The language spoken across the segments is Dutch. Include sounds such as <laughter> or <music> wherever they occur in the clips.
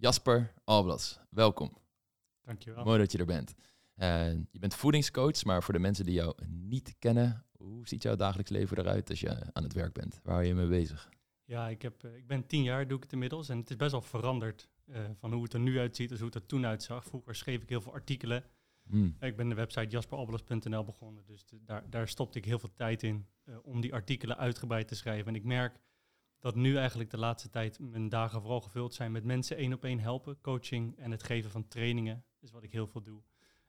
Jasper Alblas, welkom. Dankjewel. Mooi dat je er bent. Uh, je bent voedingscoach, maar voor de mensen die jou niet kennen, hoe ziet jouw dagelijks leven eruit als je aan het werk bent? Waar hou je mee bezig? Ja, ik, heb, ik ben tien jaar, doe ik het inmiddels. En het is best wel veranderd uh, van hoe het er nu uitziet als hoe het er toen uitzag. Vroeger schreef ik heel veel artikelen. Hmm. Ik ben de website jasperalbelas.nl begonnen, dus de, daar, daar stopte ik heel veel tijd in uh, om die artikelen uitgebreid te schrijven. En ik merk dat nu eigenlijk de laatste tijd mijn dagen vooral gevuld zijn met mensen één op één helpen, coaching en het geven van trainingen is wat ik heel veel doe.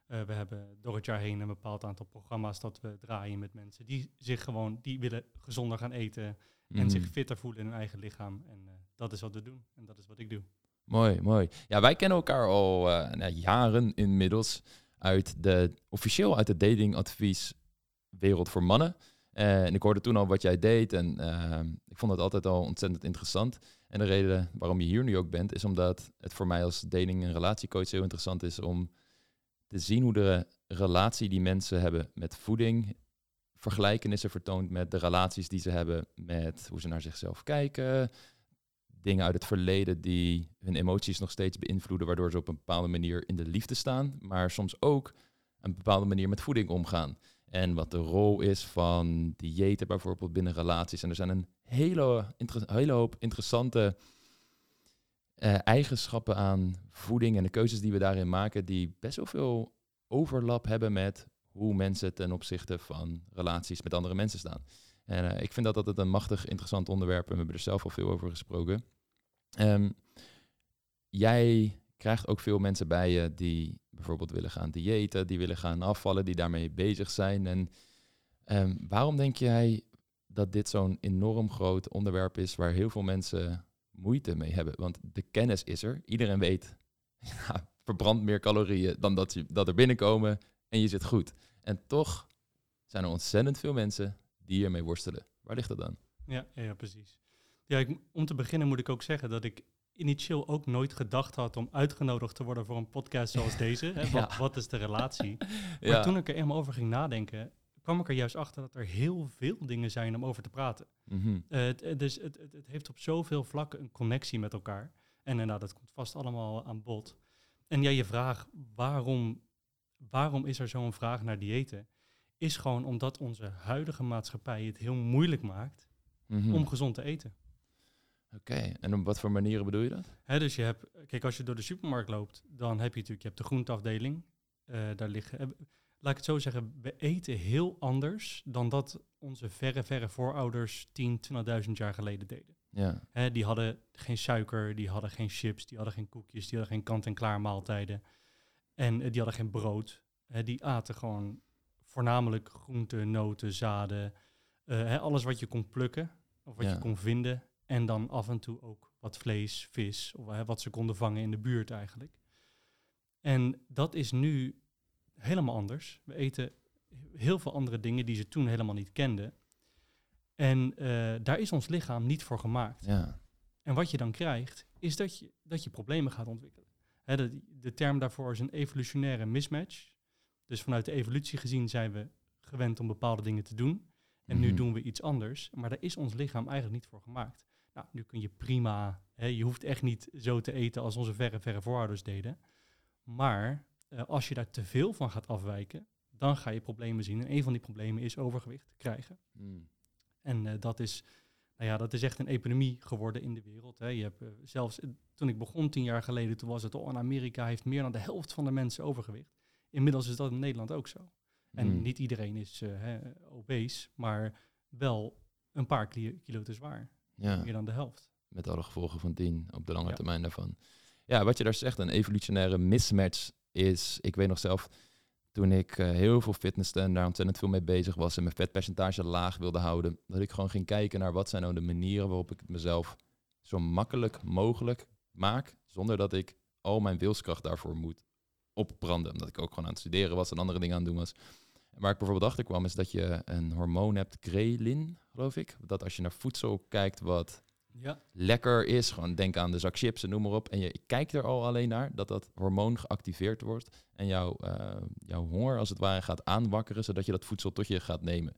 Uh, we hebben door het jaar heen een bepaald aantal programma's dat we draaien met mensen die zich gewoon, die willen gezonder gaan eten en mhm. zich fitter voelen in hun eigen lichaam. En uh, dat is wat we doen en dat is wat ik doe. Mooi, mooi. Ja, wij kennen elkaar al uh, nou, jaren inmiddels uit de, officieel uit de datingadvieswereld voor mannen. Uh, en ik hoorde toen al wat jij deed en uh, ik vond het altijd al ontzettend interessant. En de reden waarom je hier nu ook bent, is omdat het voor mij als dating- en relatiecoach heel interessant is om te zien hoe de relatie die mensen hebben met voeding vergelijkenissen vertoont met de relaties die ze hebben met hoe ze naar zichzelf kijken, dingen uit het verleden die hun emoties nog steeds beïnvloeden, waardoor ze op een bepaalde manier in de liefde staan, maar soms ook een bepaalde manier met voeding omgaan. En wat de rol is van diëten bijvoorbeeld binnen relaties. En er zijn een hele, hele hoop interessante uh, eigenschappen aan voeding en de keuzes die we daarin maken, die best wel veel overlap hebben met hoe mensen ten opzichte van relaties met andere mensen staan. En uh, ik vind dat altijd een machtig interessant onderwerp en we hebben er zelf al veel over gesproken. Um, jij krijgt ook veel mensen bij je die bijvoorbeeld willen gaan diëten, die willen gaan afvallen, die daarmee bezig zijn. En um, waarom denk jij dat dit zo'n enorm groot onderwerp is waar heel veel mensen moeite mee hebben. Want de kennis is er. Iedereen weet, <laughs> ja, verbrand meer calorieën dan dat, je, dat er binnenkomen en je zit goed. En toch zijn er ontzettend veel mensen die ermee worstelen. Waar ligt dat dan? Ja, ja, precies. Ja, ik, om te beginnen moet ik ook zeggen dat ik initieel ook nooit gedacht had om uitgenodigd te worden voor een podcast zoals <laughs> deze. Hè? Wat, wat, is de relatie? <laughs> Maar toen ik er eenmaal over ging nadenken, kwam ik er juist achter dat er heel veel dingen zijn om over te praten. Mm dus het, het, het, heeft op zoveel vlakken een connectie met elkaar. En inderdaad, dat komt vast allemaal aan bod. En ja, je vraag, waarom, waarom is er zo'n vraag naar diëten? Is gewoon omdat onze huidige maatschappij het heel moeilijk maakt mhm. om gezond te eten. Oké, en op wat voor manieren bedoel je dat? dus je hebt, kijk, als je door de supermarkt loopt, dan heb je natuurlijk, je hebt de groenteafdeling. Uh, daar liggen, laat ik het zo zeggen, we eten heel anders dan dat onze verre, verre voorouders 10, 20.000 jaar geleden deden. Ja. Die hadden geen suiker, die hadden geen chips, die hadden geen koekjes, die hadden geen kant-en-klaar maaltijden. En uh, die hadden geen brood. Die aten gewoon voornamelijk groenten, noten, zaden. Alles wat je kon plukken of wat je kon vinden. En dan af en toe ook wat vlees, vis of hè, wat ze konden vangen in de buurt eigenlijk. En dat is nu helemaal anders. We eten heel veel andere dingen die ze toen helemaal niet kenden. En uh, daar is ons lichaam niet voor gemaakt. Ja. En wat je dan krijgt, is dat je, dat je problemen gaat ontwikkelen. Hè, de, de term daarvoor is een evolutionaire mismatch. Dus vanuit de evolutie gezien zijn we gewend om bepaalde dingen te doen. En nu mhm. doen we iets anders. Maar daar is ons lichaam eigenlijk niet voor gemaakt. Nou, nu kun je prima, hè, je hoeft echt niet zo te eten als onze verre, verre voorouders deden. Maar uh, als je daar te veel van gaat afwijken, dan ga je problemen zien. En een van die problemen is overgewicht krijgen. Mm. En uh, dat, is, nou ja, dat is echt een epidemie geworden in de wereld. Hè. Je hebt, uh, zelfs toen ik begon tien jaar geleden, toen was het al in Amerika heeft meer dan de helft van de mensen overgewicht. Inmiddels is dat in Nederland ook zo. En mm. niet iedereen is hè, obese, maar wel een paar kilo te zwaar. Ja. Meer dan de helft. Met alle gevolgen van dien op de lange termijn daarvan. Ja, wat je daar zegt, een evolutionaire mismatch is, ik weet nog zelf, toen ik uh, heel veel fitnesste en daar ontzettend veel mee bezig was en mijn vetpercentage laag wilde houden, dat ik gewoon ging kijken naar wat zijn nou de manieren waarop ik het mezelf zo makkelijk mogelijk maak, zonder dat ik al mijn wilskracht daarvoor moet opbranden. Omdat ik ook gewoon aan het studeren was en andere dingen aan het doen was. Waar ik bijvoorbeeld achter kwam, is dat je een hormoon hebt, grelin, geloof ik. Dat als je naar voedsel kijkt wat ja. lekker is. Gewoon denk aan de zak chips en noem maar op. En je kijkt er al alleen naar dat dat hormoon geactiveerd wordt. En jouw, uh, jouw honger als het ware gaat aanwakkeren, zodat je dat voedsel tot je gaat nemen.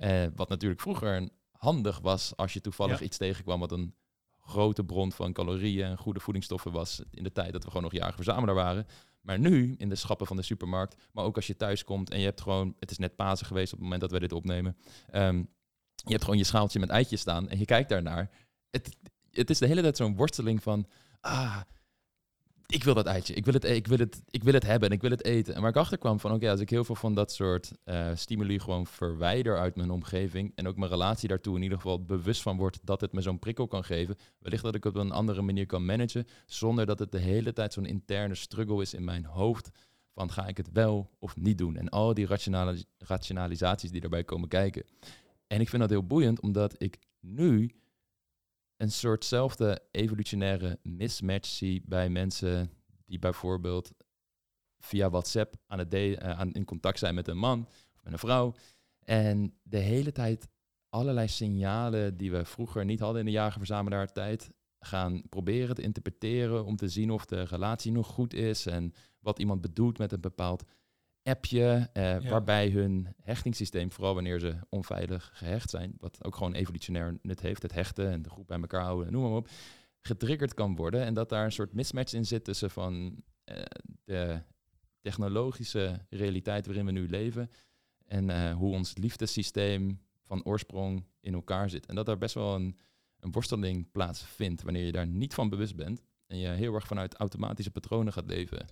Uh, wat natuurlijk vroeger handig was als je toevallig iets tegenkwam wat een grote bron van calorieën en goede voedingsstoffen was in de tijd dat we gewoon nog jager verzamelaar waren. Maar nu, in de schappen van de supermarkt, maar ook als je thuis komt en je hebt gewoon, het is net Pasen geweest op het moment dat we dit opnemen. Ehm, je hebt gewoon je schaaltje met eitjes staan en je kijkt daarnaar. Het, het is de hele tijd zo'n worsteling van, ah, ik wil dat eitje, ik wil het, ik wil het, ik wil het hebben en ik wil het eten. En waar ik achter kwam van, oké, als ik heel veel van dat soort uh, stimuli gewoon verwijder uit mijn omgeving en ook mijn relatie daartoe in ieder geval bewust van wordt dat het me zo'n prikkel kan geven, wellicht dat ik het op een andere manier kan managen, zonder dat het de hele tijd zo'n interne struggle is in mijn hoofd van ga ik het wel of niet doen. En al die rationalisaties die daarbij komen kijken. En ik vind dat heel boeiend, omdat ik nu een soortzelfde evolutionaire mismatch zie bij mensen die bijvoorbeeld via WhatsApp aan het uh, aan, in contact zijn met een man of met een vrouw. En de hele tijd allerlei signalen die we vroeger niet hadden in de jager tijd gaan proberen te interpreteren om te zien of de relatie nog goed is en wat iemand bedoelt met een bepaald appje, uh, waarbij hun hechtingssysteem, vooral wanneer ze onveilig gehecht zijn, wat ook gewoon evolutionair nut heeft, het hechten en de groep bij elkaar houden, noem maar op, getriggerd kan worden. En dat daar een soort mismatch in zit tussen van uh, de technologische realiteit waarin we nu leven en uh, hoe ons liefdessysteem van oorsprong in elkaar zit. En dat daar best wel een, een worsteling plaatsvindt wanneer je daar niet van bewust bent en je heel erg vanuit automatische patronen gaat leven.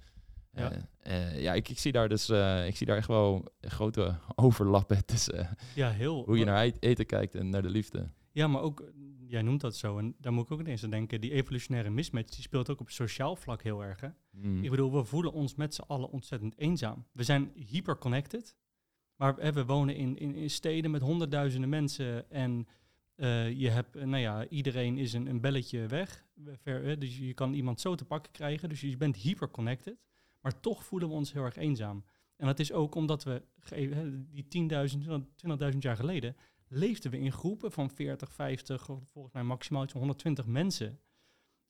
Ja, uh, ja ik, ik, zie daar dus uh, ik zie daar echt wel grote <laughs> overlappen tussen ja, heel, hoe je naar eten kijkt en naar de liefde. Ja, maar ook, jij noemt dat zo, en daar moet ik ook ineens aan denken, die evolutionaire mismatch, die speelt ook op sociaal vlak heel erg. Hè? Mm. Ik bedoel, we voelen ons met z'n allen ontzettend eenzaam. We zijn hyperconnected, maar hè, we wonen in, in, in, steden met honderdduizenden mensen en uh, je hebt, nou ja, iedereen is een, een belletje weg, ver, dus je kan iemand zo te pakken krijgen, dus je bent hyperconnected. Maar toch voelen we ons heel erg eenzaam. En dat is ook omdat we, die 10.000, 20.000 jaar geleden, leefden we in groepen van 40, 50, volgens mij maximaal 120 mensen.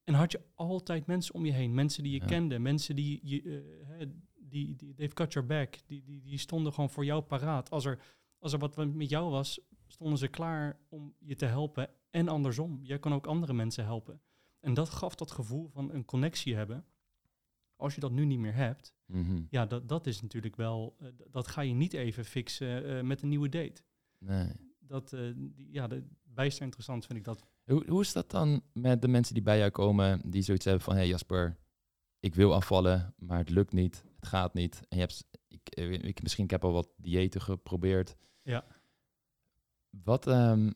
En had je altijd mensen om je heen, mensen die je kende, mensen die, je, uh, die, die, they've got your back, die, die, die stonden gewoon voor jou paraat. Als er, als er wat met jou was, stonden ze klaar om je te helpen en andersom. Jij kan ook andere mensen helpen. En dat gaf dat gevoel van een connectie hebben. Als je dat nu niet meer hebt, mhm. ja, dat, dat is natuurlijk wel, uh, dat ga je niet even fixen uh, met een nieuwe date. Nee. Dat, uh, ja, de, bijster interessant vind ik dat. Hoe, hoe is dat dan met de mensen die bij jou komen, die zoiets hebben van, hé hey Jasper, ik wil afvallen, maar het lukt niet, het gaat niet. En je hebt, ik, ik, misschien ik heb al wat diëten geprobeerd. Ja. Wat, um,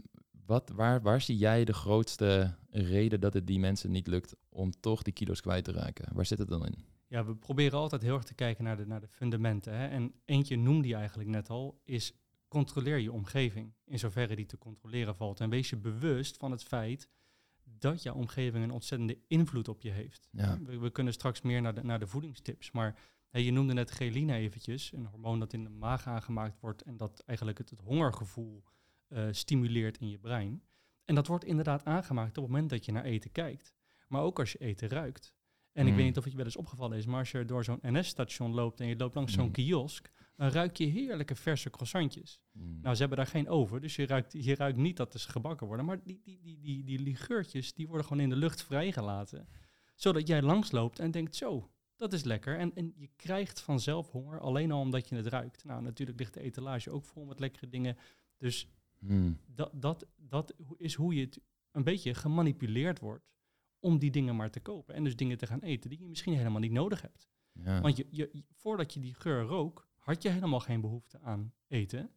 wat, waar, waar zie jij de grootste reden dat het die mensen niet lukt om toch die kilo's kwijt te raken? Waar zit het dan in? Ja, we proberen altijd heel erg te kijken naar de, naar de fundamenten. Hè? En eentje noemde je eigenlijk net al, is controleer je omgeving. In zoverre die te controleren valt. En wees je bewust van het feit dat jouw omgeving een ontzettende invloed op je heeft. Ja. We, we, kunnen straks meer naar de, naar de voedingstips. Maar je noemde net ghelina eventjes, een hormoon dat in de maag aangemaakt wordt en dat eigenlijk het, het hongergevoel uh, stimuleert in je brein. En dat wordt inderdaad aangemaakt op het moment dat je naar eten kijkt. Maar ook als je eten ruikt. En ik weet mm. niet of het je wel eens opgevallen is, maar als je door zo'n NS-station loopt en je loopt langs zo'n mm. kiosk, dan ruik je heerlijke verse croissantjes. Mm. Nou, ze hebben daar geen oven, dus je ruikt, je ruikt niet dat ze gebakken worden. Maar die, die, die, die, die ligeurtjes, die worden gewoon in de lucht vrijgelaten. Zodat jij langsloopt en denkt, zo, dat is lekker. En, en je krijgt vanzelf honger, alleen al omdat je het ruikt. Nou, natuurlijk ligt de etalage ook vol met lekkere dingen. Dus dat, dat, dat is hoe je het een beetje gemanipuleerd wordt om die dingen maar te kopen. En dus dingen te gaan eten die je misschien helemaal niet nodig hebt. Ja. Want je, je, voordat je die geur rook, had je helemaal geen behoefte aan eten.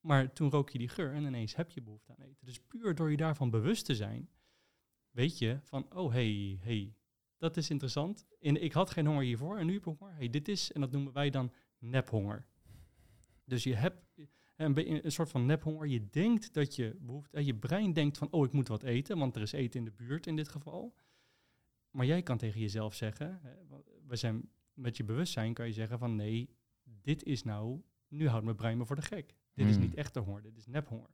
Maar toen rook je die geur en ineens heb je behoefte aan eten. Dus puur door je daarvan bewust te zijn, weet je van, oh hey, hey, dat is interessant. En ik had geen honger hiervoor en nu heb ik honger. Hey, dit is, en dat noemen wij dan nephonger. Dus je hebt, een, een soort van nephonger. Je denkt dat je behoefte, je brein denkt van, oh, ik moet wat eten, want er is eten in de buurt in dit geval. Maar jij kan tegen jezelf zeggen, we zijn met je bewustzijn kan je zeggen van, nee, dit is nou, nu houdt mijn brein me voor de gek. Dit is hmm. niet echte honger, dit is nephonger.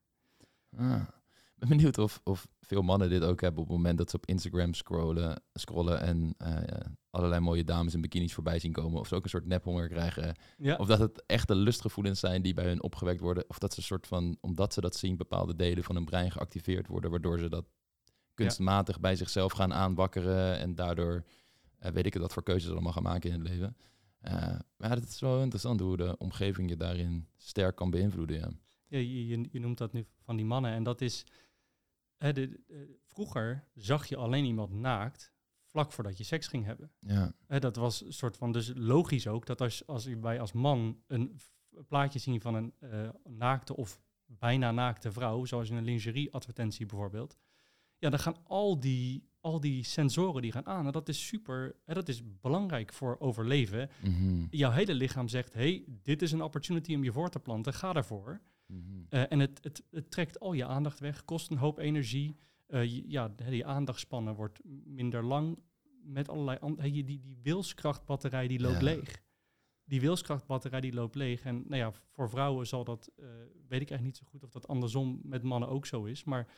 Ah ben benieuwd of, of veel mannen dit ook hebben op het moment dat ze op Instagram scrollen, scrollen en uh, allerlei mooie dames in bikinis voorbij zien komen. Of ze ook een soort nephonger krijgen. Ja. Of dat het echte lustgevoelens zijn die bij hun opgewekt worden. Of dat ze een soort van, omdat ze dat zien, bepaalde delen van hun brein geactiveerd worden, waardoor ze dat kunstmatig bij zichzelf gaan aanwakkeren en daardoor eh, weet ik het wat voor keuzes allemaal gaan maken in het leven. Uh, maar het is wel interessant hoe de omgeving je daarin sterk kan beïnvloeden. Ja. Je, je noemt dat nu van die mannen en dat is... Hè, de, vroeger zag je alleen iemand naakt vlak voordat je seks ging hebben. Ja. Hè, dat was een soort van, dus logisch ook, dat als, als wij als man een plaatje zien van een uh, naakte of bijna naakte vrouw, zoals in een lingerie-advertentie bijvoorbeeld, ja, dan gaan al die, al die sensoren die gaan aan. En dat is super, hè, dat is belangrijk voor overleven. Mhm. Jouw hele lichaam zegt, hey, dit is een opportunity om je voor te planten, ga daarvoor. Mhm. Uh, en het, het, het, trekt al je aandacht weg, kost een hoop energie. Uh, ja, die aandachtspannen wordt minder lang met allerlei andere... Die, die wilskrachtbatterij die loopt Ja. leeg. Die wilskrachtbatterij die loopt leeg. En nou ja, voor vrouwen zal dat, eh, weet ik eigenlijk niet zo goed of dat andersom met mannen ook zo is. Maar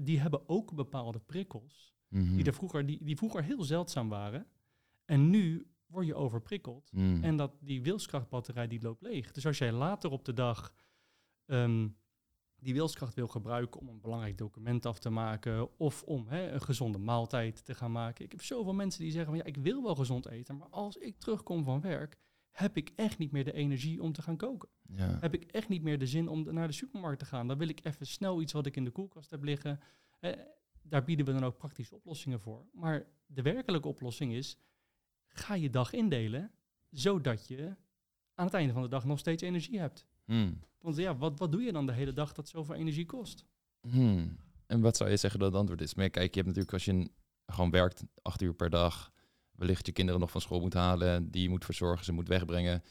die hebben ook bepaalde prikkels Mhm. die, er vroeger, die, die vroeger heel zeldzaam waren. En nu word je overprikkeld. Mhm. En dat die wilskrachtbatterij die loopt leeg. Dus als jij later op de dag ehm, die wilskracht wil gebruiken om een belangrijk document af te maken of om hè, een gezonde maaltijd te gaan maken. Ik heb zoveel mensen die zeggen van ja, ik wil wel gezond eten, maar als ik terugkom van werk, heb ik echt niet meer de energie om te gaan koken. ja. Heb ik echt niet meer de zin om naar de supermarkt te gaan. Dan wil ik even snel iets wat ik in de koelkast heb liggen. Eh, daar bieden we dan ook praktische oplossingen voor. Maar de werkelijke oplossing is, ga je dag indelen, zodat je aan het einde van de dag nog steeds energie hebt. Mhm. Want ja, wat, wat doe je dan de hele dag dat zoveel energie kost? Hmm. En wat zou je zeggen dat het antwoord is? Maar kijk, je hebt natuurlijk als je gewoon werkt acht uur per dag, wellicht je kinderen nog van school moet halen, die je moet verzorgen, ze moet wegbrengen.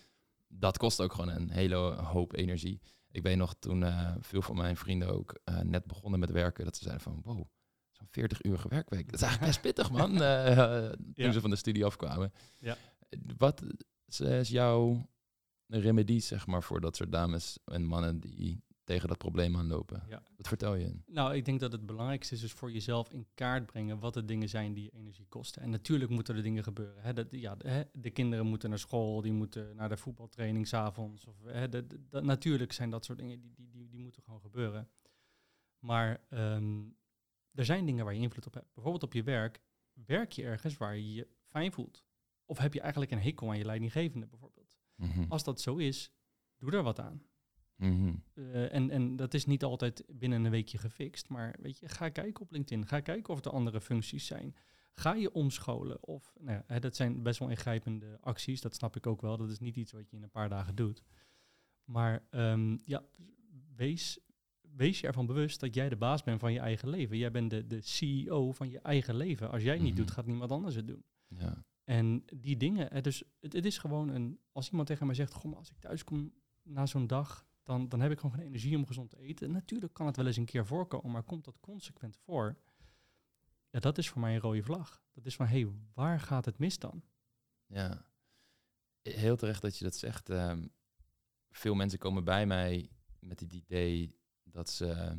Dat kost ook gewoon een hele hoop energie. Ik weet nog toen eh, veel van mijn vrienden ook eh, net begonnen met werken, dat ze zeiden van wow, zo'n 40 uur werkweek. Dat is eigenlijk best pittig man, <laughs> eh, toen Ja. ze van de studie afkwamen. Ja. Wat is jouw remedie, zeg maar, voor dat soort dames en mannen die tegen dat probleem aanlopen? Ja. Wat vertel je? Nou, ik denk dat het belangrijkste is dus voor jezelf in kaart brengen wat de dingen zijn die je energie kosten. En natuurlijk moeten er dingen gebeuren. Hè. Dat, ja, de, hè, de kinderen moeten naar school, die moeten naar de voetbaltraining s'avonds. Of, hè, de- de- dat- natuurlijk zijn dat soort dingen die, die, die, die moeten gewoon gebeuren. Maar ehm, er zijn dingen waar je invloed op hebt. Bijvoorbeeld op je werk. Werk je ergens waar je je fijn voelt? Of heb je eigenlijk een hekel aan je leidinggevende bijvoorbeeld? Mhm. Als dat zo is, doe er wat aan. Mhm. Eh, en, en dat is niet altijd binnen een weekje gefixt. Maar weet je, ga kijken op LinkedIn. Ga kijken of er andere functies zijn. Ga je omscholen. Of, nou ja, hè, dat zijn best wel ingrijpende acties. Dat snap ik ook wel. Dat is niet iets wat je in een paar dagen doet. Maar ehm, ja, wees, wees je ervan bewust dat jij de baas bent van je eigen leven. Jij bent de, de CEO van je eigen leven. Als jij het niet Mhm. doet, gaat niemand anders het doen. Ja. En die dingen, dus het, het is gewoon een, als iemand tegen mij zegt, goh, maar als ik thuis kom na zo'n dag, dan, dan heb ik gewoon geen energie om gezond te eten. Natuurlijk kan het wel eens een keer voorkomen, maar komt dat consequent voor? Ja, dat is voor mij een rode vlag. Dat is van, hé, hey, waar gaat het mis dan? ja. Heel terecht dat je dat zegt. Ehm, veel mensen komen bij mij met het idee dat ze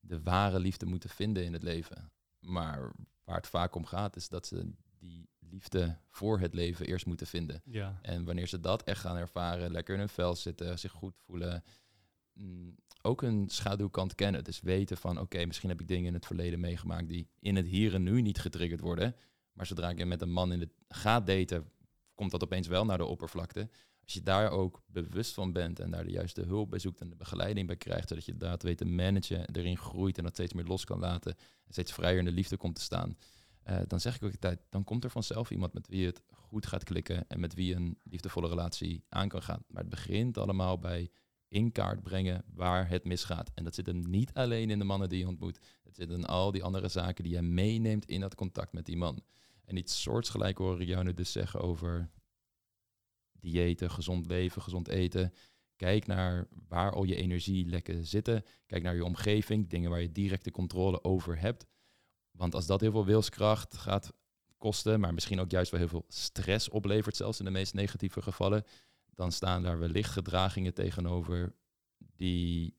de ware liefde moeten vinden in het leven. Maar waar het vaak om gaat, is dat ze die liefde voor het leven eerst moeten vinden. Ja, En wanneer ze dat echt gaan ervaren, lekker in hun vel zitten, zich goed voelen, mm, ook een schaduwkant kennen. Dus weten van, oké, misschien heb ik dingen in het verleden meegemaakt die in het hier en nu niet getriggerd worden. Maar zodra ik met een man in het gaat daten, komt dat opeens wel naar de oppervlakte. Als je daar ook bewust van bent en daar de juiste hulp bij zoekt en de begeleiding bij krijgt, zodat je dat weet te managen, erin groeit en dat steeds meer los kan laten en steeds vrijer in de liefde komt te staan, eh, dan zeg ik ook altijd, dan komt er vanzelf iemand met wie het goed gaat klikken en met wie een liefdevolle relatie aan kan gaan. Maar het begint allemaal bij in kaart brengen waar het misgaat. En dat zit hem niet alleen in de mannen die je ontmoet. Het zit in al die andere zaken die je meeneemt in dat contact met die man. En iets soortgelijk hoor ik jou dus zeggen over diëten, gezond leven, gezond eten. Kijk naar waar al je energielekken zitten. Kijk naar je omgeving, dingen waar je directe controle over hebt. Want als dat heel veel wilskracht gaat kosten, maar misschien ook juist wel heel veel stress oplevert, zelfs in de meest negatieve gevallen, dan staan daar wellicht gedragingen tegenover die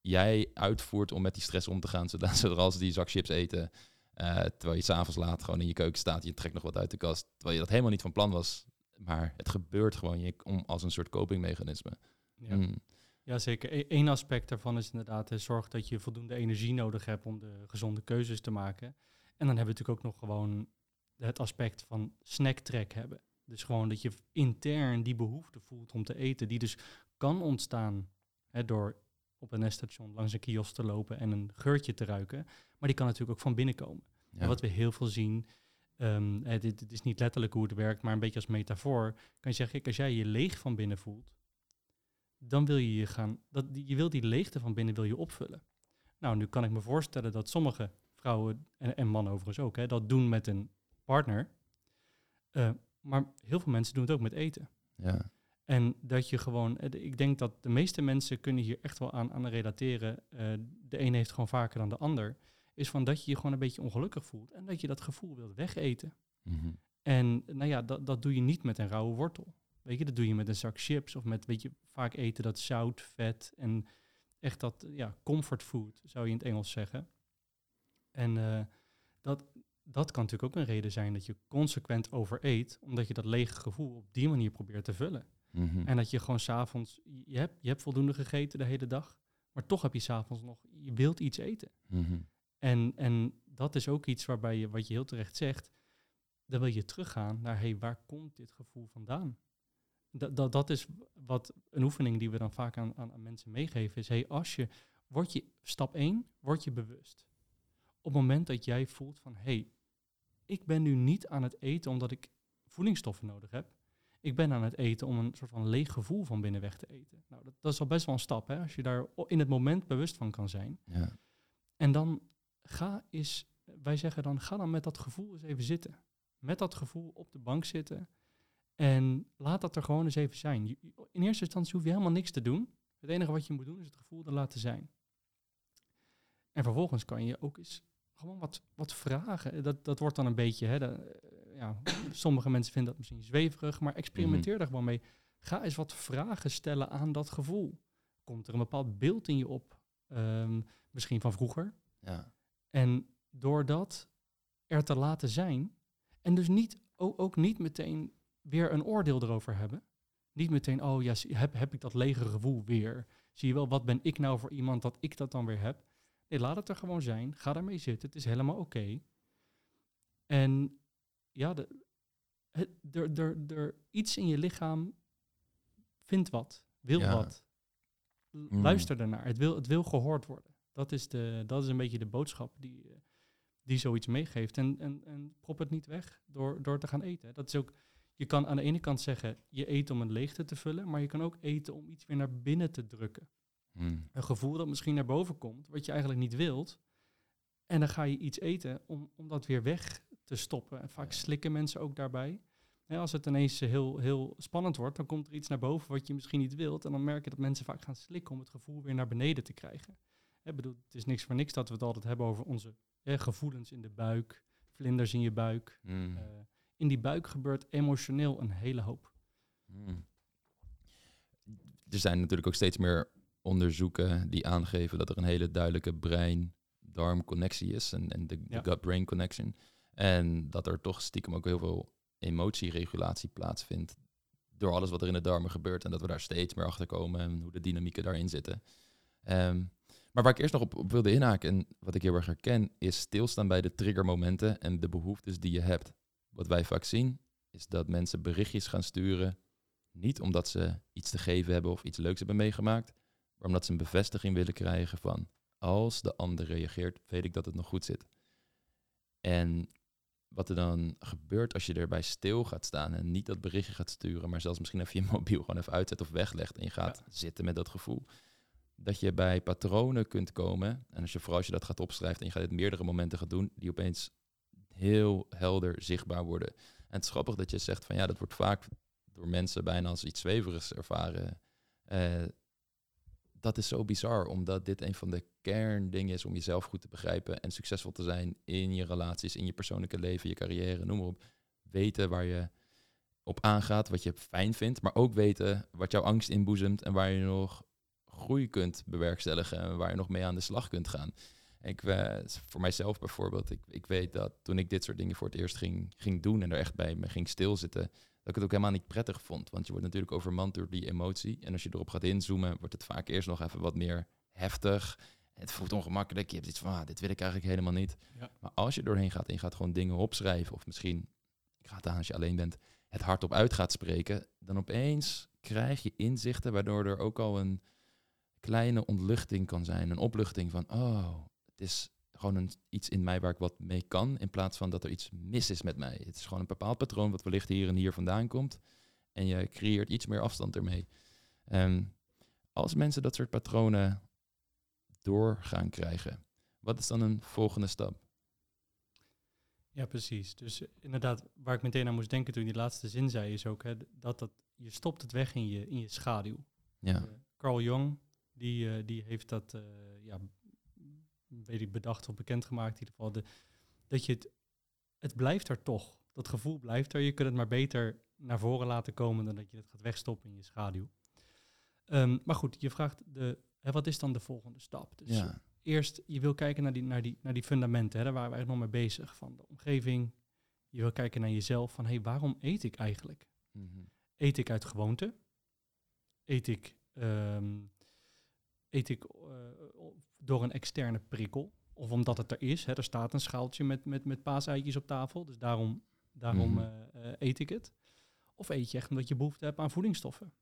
jij uitvoert om met die stress om te gaan, zodat zoals die zak chips eten, eh, terwijl je s'avonds laat gewoon in je keuken staat, je trekt nog wat uit de kast, terwijl je dat helemaal niet van plan was, maar het gebeurt gewoon je, om, als een soort copingmechanisme. ja. Mm. Ja, zeker. Eén aspect daarvan is inderdaad uh, zorg dat je voldoende energie nodig hebt om de gezonde keuzes te maken. En dan hebben we natuurlijk ook nog gewoon het aspect van snacktrack hebben. Dus gewoon dat je intern die behoefte voelt om te eten, die dus kan ontstaan hè, door op een neststation langs een kiosk te lopen en een geurtje te ruiken. Maar die kan natuurlijk ook van binnen komen. En wat we heel veel zien, um, dit, is niet letterlijk hoe het werkt, maar een beetje als metafoor, kan je zeggen, als jij je leeg van binnen voelt, dan wil je je gaan, dat, je wil die leegte van binnen wil je opvullen. Nou, nu kan ik me voorstellen dat sommige vrouwen, en, en mannen overigens ook, hè, dat doen met een partner. Uh, maar heel veel mensen doen het ook met eten. Ja. En dat je gewoon, eh, ik denk dat de meeste mensen kunnen hier echt wel aan, aan relateren. Uh, de een heeft gewoon vaker dan de ander. Is van dat je je gewoon een beetje ongelukkig voelt. En dat je dat gevoel wilt wegeten. Mm En nou ja, dat, dat doe je niet met een rauwe wortel. Weet je, dat doe je met een zak chips of met, weet je, vaak eten dat zout, vet en echt dat, ja, comfort food, zou je in het Engels zeggen. En uh, dat, dat kan natuurlijk ook een reden zijn dat je consequent overeet, omdat je dat lege gevoel op die manier probeert te vullen. Mhm. En dat je gewoon s'avonds, je hebt, je hebt voldoende gegeten de hele dag, maar toch heb je s'avonds nog, je wilt iets eten. Mhm. En, en dat is ook iets waarbij je, wat je heel terecht zegt, dan wil je teruggaan naar, hé, hey, waar komt dit gevoel vandaan? Dat, dat, dat is wat een oefening die we dan vaak aan, aan, aan mensen meegeven, is, hey, als je, word je, stap 1, word je bewust. Op het moment dat jij voelt van, hé, hey, ik ben nu niet aan het eten omdat ik voedingsstoffen nodig heb. Ik ben aan het eten om een soort van leeg gevoel van binnen weg te eten. Nou, dat, dat is al best wel een stap, hè, als je daar in het moment bewust van kan zijn. Ja. En dan ga eens, wij zeggen dan, ga dan met dat gevoel eens even zitten. Met dat gevoel op de bank zitten. En laat dat er gewoon eens even zijn. In eerste instantie hoef je helemaal niks te doen. Het enige wat je moet doen is het gevoel er laten zijn. En vervolgens kan je ook eens gewoon wat, wat vragen. Dat, dat wordt dan een beetje, hè, de, ja, sommige mensen vinden dat misschien zweverig, maar experimenteer mm er gewoon mee. Ga eens wat vragen stellen aan dat gevoel. Komt er een bepaald beeld in je op, um, misschien van vroeger? Ja. En door dat er te laten zijn, en dus niet, ook niet meteen weer een oordeel erover hebben. Niet meteen, oh ja, heb, heb ik dat lege gevoel weer? Zie je wel, wat ben ik nou voor iemand dat ik dat dan weer heb? Nee, laat het er gewoon zijn. Ga daarmee zitten. Het is helemaal oké. En ja, de, er, er, er, iets in je lichaam vindt wat, wil wat. Mm. Luister ernaar. Het wil, het wil gehoord worden. Dat is, de, dat is een beetje de boodschap die, eh, die zoiets meegeeft. En, en, en prop het niet weg door, door te gaan eten. Dat is ook, je kan aan de ene kant zeggen, je eet om een leegte te vullen, maar je kan ook eten om iets weer naar binnen te drukken. Hmm. Een gevoel dat misschien naar boven komt, wat je eigenlijk niet wilt. En dan ga je iets eten om, om dat weer weg te stoppen. En vaak slikken mensen ook daarbij. als het ineens heel, heel spannend wordt, dan komt er iets naar boven wat je misschien niet wilt. En dan merk je dat mensen vaak gaan slikken om het gevoel weer naar beneden te krijgen. Ik bedoel, het is niks voor niks dat we het altijd hebben over onze gevoelens in de buik, vlinders in je buik. Hmm. Eh, in die buik gebeurt emotioneel een hele hoop. Hmm. Er zijn natuurlijk ook steeds meer onderzoeken die aangeven dat er een hele duidelijke brein-darm-connectie is en, en de, gut-brain connection. En dat er toch stiekem ook heel veel emotieregulatie plaatsvindt door alles wat er in de darmen gebeurt en dat we daar steeds meer achter komen en hoe de dynamieken daarin zitten. Ehm, maar waar ik eerst nog op, op, wilde inhaken en wat ik heel erg herken, is stilstaan bij de triggermomenten en de behoeftes die je hebt. Wat wij vaak zien, is dat mensen berichtjes gaan sturen, niet omdat ze iets te geven hebben of iets leuks hebben meegemaakt, maar omdat ze een bevestiging willen krijgen van als de ander reageert, weet ik dat het nog goed zit. En wat er dan gebeurt als je erbij stil gaat staan en niet dat berichtje gaat sturen, maar zelfs misschien even je mobiel gewoon even uitzet of weglegt en je gaat zitten met dat gevoel. Dat je bij patronen kunt komen, en als je vooral als je dat gaat opschrijven en je gaat het meerdere momenten gaan doen, die opeens heel helder zichtbaar worden. En het is grappig dat je zegt van ja, dat wordt vaak door mensen bijna als iets zweverigs ervaren. Uh, dat is zo bizar, omdat dit een van de kerndingen is om jezelf goed te begrijpen en succesvol te zijn in je relaties, in je persoonlijke leven, je carrière, noem maar op. Weten waar je op aangaat, wat je fijn vindt, maar ook weten wat jouw angst inboezemt en waar je nog groei kunt bewerkstelligen en waar je nog mee aan de slag kunt gaan. Ik, uh, voor mijzelf bijvoorbeeld, ik, ik weet dat toen ik dit soort dingen voor het eerst ging, ging doen en er echt bij me ging stilzitten, dat ik het ook helemaal niet prettig vond. Want je wordt natuurlijk overmand door die emotie. En als je erop gaat inzoomen, wordt het vaak eerst nog even wat meer heftig. Het voelt ongemakkelijk. Je hebt iets van, ah, dit wil ik eigenlijk helemaal niet. Ja. Maar als je doorheen gaat en je gaat gewoon dingen opschrijven, of misschien, ik ga het aan als je alleen bent, het hardop uit gaat spreken, dan opeens krijg je inzichten waardoor er ook al een kleine ontluchting kan zijn. Een opluchting van, oh, het is gewoon een, iets in mij waar ik wat mee kan, in plaats van dat er iets mis is met mij. Het is gewoon een bepaald patroon wat wellicht hier en hier vandaan komt. En je creëert iets meer afstand ermee. En als mensen dat soort patronen door gaan krijgen, wat is dan een volgende stap? Ja, precies. Dus eh, inderdaad, waar ik meteen aan moest denken toen je die laatste zin zei, is ook hè, dat, dat je stopt het weg in je, in je schaduw. Ja, Eh, Carl Jung, die, eh, die heeft dat, ja, weet ik, bedacht of bekendgemaakt in ieder geval. De, dat je het, het blijft er toch. Dat gevoel blijft er. Je kunt het maar beter naar voren laten komen dan dat je het gaat wegstoppen in je schaduw. Ehm, maar goed, je vraagt, de, hè, wat is dan de volgende stap? Dus ja, eerst, je wil kijken naar die, naar die, naar die fundamenten. Hè, daar waren we eigenlijk nog mee bezig. Van de omgeving. Je wil kijken naar jezelf. Van, hé, hey, waarom eet ik eigenlijk? Mhm. Eet ik uit gewoonte? Eet ik, ehm, eet ik eh, door een externe prikkel? Of omdat het er is. Hè, er staat een schaaltje met, met, met paaseitjes op tafel. Dus daarom, daarom Mhm. eh, eh, eet ik het. Of eet je echt omdat je behoefte hebt aan voedingsstoffen?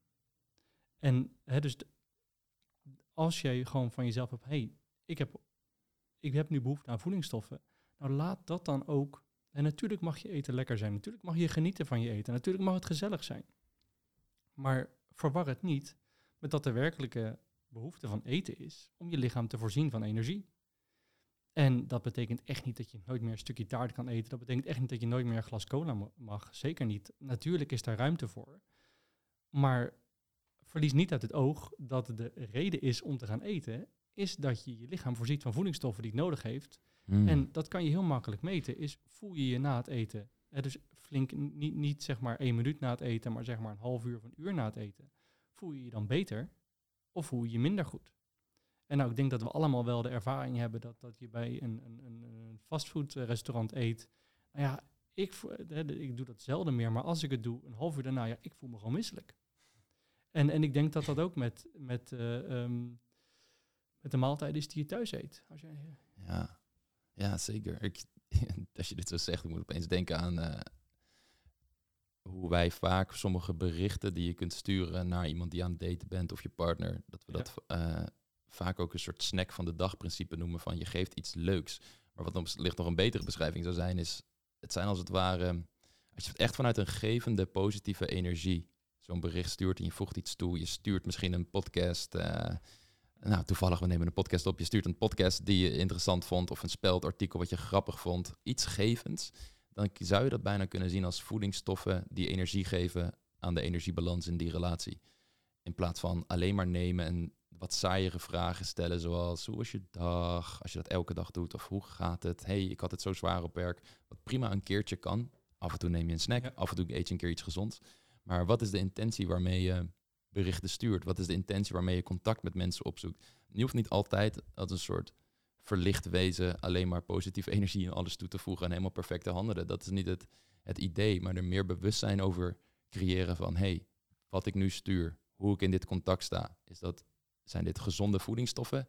En hè, dus als jij gewoon van jezelf hebt... hey, ik, heb, ik heb nu behoefte aan voedingsstoffen. Nou, laat dat dan ook... En natuurlijk mag je eten lekker zijn. Natuurlijk mag je genieten van je eten. Natuurlijk mag het gezellig zijn. Maar verwar het niet met dat de werkelijke behoefte van eten is om je lichaam te voorzien van energie. En dat betekent echt niet dat je nooit meer een stukje taart kan eten. Dat betekent echt niet dat je nooit meer een glas cola mag. Zeker niet. Natuurlijk is daar ruimte voor. Maar verlies niet uit het oog dat de reden is om te gaan eten, is dat je je lichaam voorziet van voedingsstoffen die het nodig heeft. Mm. En dat kan je heel makkelijk meten. Is voel je je na het eten? Hè, dus flink, niet, niet zeg maar één minuut na het eten, maar zeg maar een half uur of een uur na het eten. Voel je je dan beter of voel je je minder goed? En nou, ik denk dat we allemaal wel de ervaring hebben dat, dat je bij een, een, een, fastfoodrestaurant eet. Nou ja, ik, de- ik doe dat zelden meer, maar als ik het doe, een half uur daarna, ja, ik voel me gewoon misselijk. En, en ik denk dat dat ook met, met, eh, ehm, met de maaltijden is die je thuis eet. Als jij, Ja, ja zeker. Ik, <laughs> als je dit zo zegt, ik moet opeens denken aan eh, hoe wij vaak sommige berichten die je kunt sturen naar iemand die aan het daten bent of je partner, dat we Ja. dat eh, vaak ook een soort snack van de dag principe noemen van je geeft iets leuks. Maar wat nog, ligt nog een betere beschrijving zou zijn, is het zijn als het ware, als je het echt vanuit een gevende positieve energie zo'n bericht stuurt en je voegt iets toe, je stuurt misschien een podcast. eh, nou, toevallig, we nemen een podcast op. Je stuurt een podcast die je interessant vond of een speldartikel wat je grappig vond. Iets gevends. Dan zou je dat bijna kunnen zien als voedingsstoffen die energie geven aan de energiebalans in die relatie. In plaats van alleen maar nemen en wat saaiere vragen stellen zoals hoe is je dag? Als je dat elke dag doet of hoe gaat het? hey, ik had het zo zwaar op werk. Wat prima een keertje kan. Af en toe neem je een snack, Ja. af en toe eet je een keer iets gezonds. Maar wat is de intentie waarmee je berichten stuurt? Wat is de intentie waarmee je contact met mensen opzoekt? Je hoeft niet altijd als een soort verlicht wezen alleen maar positieve <laughs> energie in alles toe te voegen en helemaal perfect te handelen. Dat is niet het, het idee, maar er meer bewustzijn over creëren van hey, wat ik nu stuur, hoe ik in dit contact sta. Is dat, zijn dit gezonde voedingsstoffen?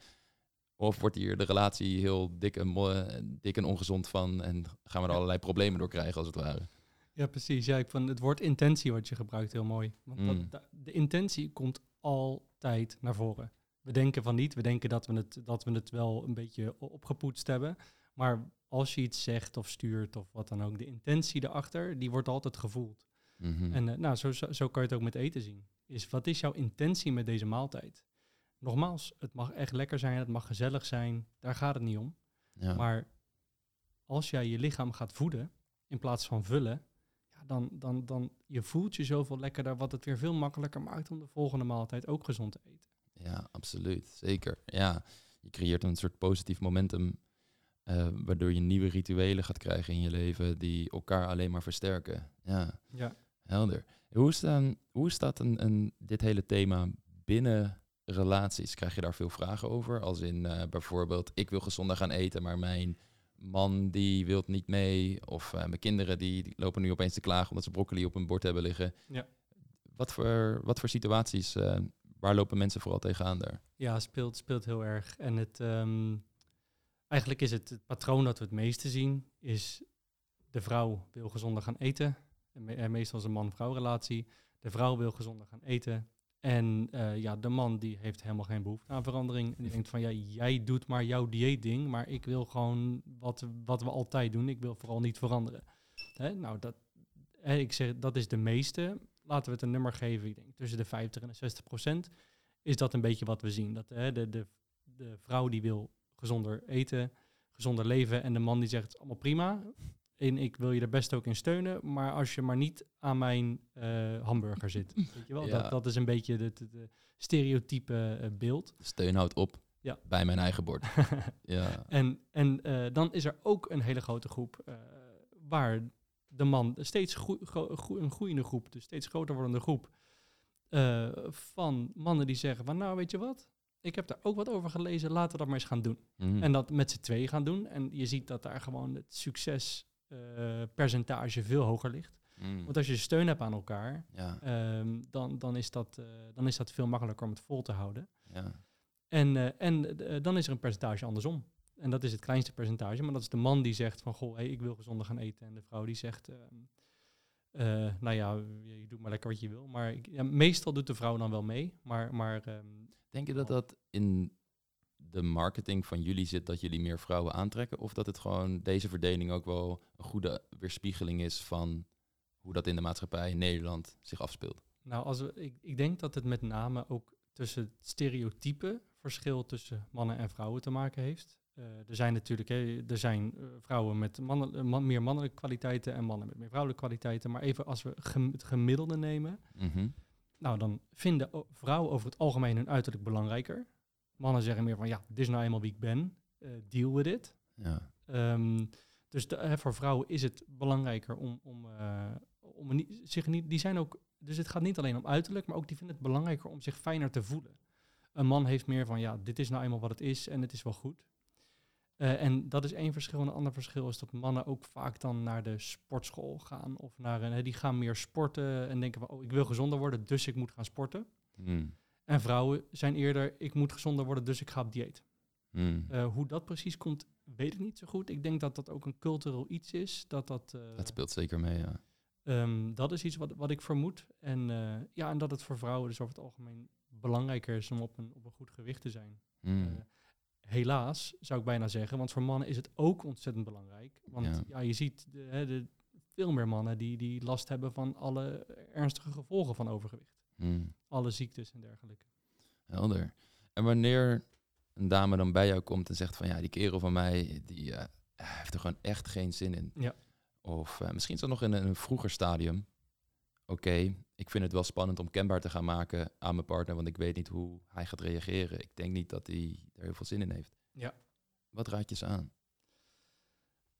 Of wordt hier de relatie heel dik en, dik en ongezond van en gaan we er allerlei problemen door krijgen als het ware? Ja, precies. Ja, ik vond het woord intentie wat je gebruikt heel mooi. Want dat- Mm. de intentie komt altijd naar voren. We denken van niet. We denken dat we het, dat we het wel een beetje opgepoetst hebben. Maar als je iets zegt of stuurt of wat dan ook, de intentie erachter, die wordt altijd gevoeld. Mhm. En eh, nou, zo, zo, zo kan je het ook met eten zien. Is wat is jouw intentie met deze maaltijd? Nogmaals, het mag echt lekker zijn, het mag gezellig zijn. Daar gaat het niet om. ja. Maar als jij je lichaam gaat voeden in plaats van vullen, ja, dan, dan, dan je voelt je zoveel lekkerder, wat het weer veel makkelijker maakt om de volgende maaltijd ook gezond te eten. Ja, absoluut. Zeker. Ja, je creëert een soort positief momentum, eh, waardoor je nieuwe rituelen gaat krijgen in je leven die elkaar alleen maar versterken. Ja, Ja. helder. Hoe, staan, hoe staat een, een, dit hele thema binnen relaties? Krijg je daar veel vragen over? Als in eh, bijvoorbeeld, ik wil gezonder gaan eten, maar mijn man die wil niet mee. Of eh, mijn kinderen die, die lopen nu opeens te klagen omdat ze broccoli op hun bord hebben liggen. Ja. Wat voor, wat voor situaties, waar lopen mensen vooral tegenaan daar? Ja, speelt, speelt heel erg. En het, ehm, eigenlijk is het, het patroon dat we het meeste zien, is de vrouw wil gezonder gaan eten. En me- en meestal is een man-vrouw relatie. De vrouw wil gezonder gaan eten. En eh, ja, de man die heeft helemaal geen behoefte aan verandering. En die denkt van, ja, jij doet maar jouw dieetding, maar ik wil gewoon wat, wat we altijd doen. Ik wil vooral niet veranderen. Hè? Nou, dat, hè, ik zeg, dat is de meeste. Laten we het een nummer geven, ik denk tussen de 50 en de 60 procent. Is dat een beetje wat we zien? Dat hè, de, de, de vrouw die wil gezonder eten, gezonder leven. En de man die zegt, allemaal prima. En ik wil je er best ook in steunen. Maar als je maar niet aan mijn eh, hamburger zit. <laughs> Weet je wel? Ja. Dat, dat is een beetje het stereotype eh, beeld. Steun houdt op Ja. bij mijn eigen bord. <laughs> ja. En, en eh, dan is er ook een hele grote groep waar de man steeds groe- een groeiende groep, dus steeds groter wordende groep eh, van mannen die zeggen van nou weet je wat, ik heb daar ook wat over gelezen, laten we dat maar eens gaan doen. Mm. En dat met z'n twee gaan doen. En je ziet dat daar gewoon het succespercentage veel hoger ligt. Mm. Want als je steun hebt aan elkaar, Ja, ehm, dan, dan, is dat, eh, dan is dat veel makkelijker om het vol te houden. ja. En, eh, en eh, dan is er een percentage andersom. En dat is het kleinste percentage. Maar dat is de man die zegt van, goh, hey, ik wil gezonder gaan eten. En de vrouw die zegt, ehm, eh, nou ja, je, je doet maar lekker wat je wil. Maar ik, ja, meestal doet de vrouw dan wel mee. Maar, maar ehm, Denk je dat dat in de marketing van jullie zit dat jullie meer vrouwen aantrekken? Of dat het gewoon deze verdeling ook wel een goede weerspiegeling is van hoe dat in de maatschappij in Nederland zich afspeelt? nou, als we, ik, ik denk dat het met name ook tussen het stereotype verschil tussen mannen en vrouwen te maken heeft. Eh, er zijn natuurlijk hè, er zijn, eh, vrouwen met mannen, eh, man- meer mannelijke kwaliteiten en mannen met meer vrouwelijke kwaliteiten. Maar even als we gem- het gemiddelde nemen, Mhm. Nou, dan vinden vrouwen over het algemeen hun uiterlijk belangrijker. Mannen zeggen meer van, ja, dit is nou eenmaal wie ik ben. deal with it. Ja. Ehm, dus de, hè, voor vrouwen is het belangrijker om, om, om niet, zich niet... Die zijn ook... Dus het gaat niet alleen om uiterlijk, maar ook die vinden het belangrijker om zich fijner te voelen. Een man heeft meer van, ja, dit is nou eenmaal wat het is en het is wel goed. Eh, en dat is één verschil. En een ander verschil is dat mannen ook vaak dan naar de sportschool gaan. Of naar een, die gaan meer sporten en denken van, oh, ik wil gezonder worden, dus ik moet gaan sporten. Mm. En vrouwen zijn eerder, ik moet gezonder worden, dus ik ga op dieet. Mm. Eh, hoe dat precies komt, weet ik niet zo goed. Ik denk dat dat ook een cultureel iets is. Dat, dat, eh, Dat speelt zeker mee, ja. ehm, dat is iets wat, wat ik vermoed. En, ja, en dat het voor vrouwen dus over het algemeen belangrijker is om op een, op een goed gewicht te zijn. Mm. Helaas, zou ik bijna zeggen. Want voor mannen is het ook ontzettend belangrijk. Want Ja. ja. je ziet de, hè, de, veel meer mannen die, die last hebben van alle ernstige gevolgen van overgewicht. Mm. Alle ziektes en dergelijke. Helder. En wanneer een dame dan bij jou komt en zegt van ja, die kerel van mij, die eh, heeft er gewoon echt geen zin in. Ja. Of eh, misschien is dat nog in een, een vroeger stadium. Oké, ik vind het wel spannend om kenbaar te gaan maken aan mijn partner, want ik weet niet hoe hij gaat reageren. Ik denk niet dat hij er heel veel zin in heeft. Ja. Wat raad je ze aan?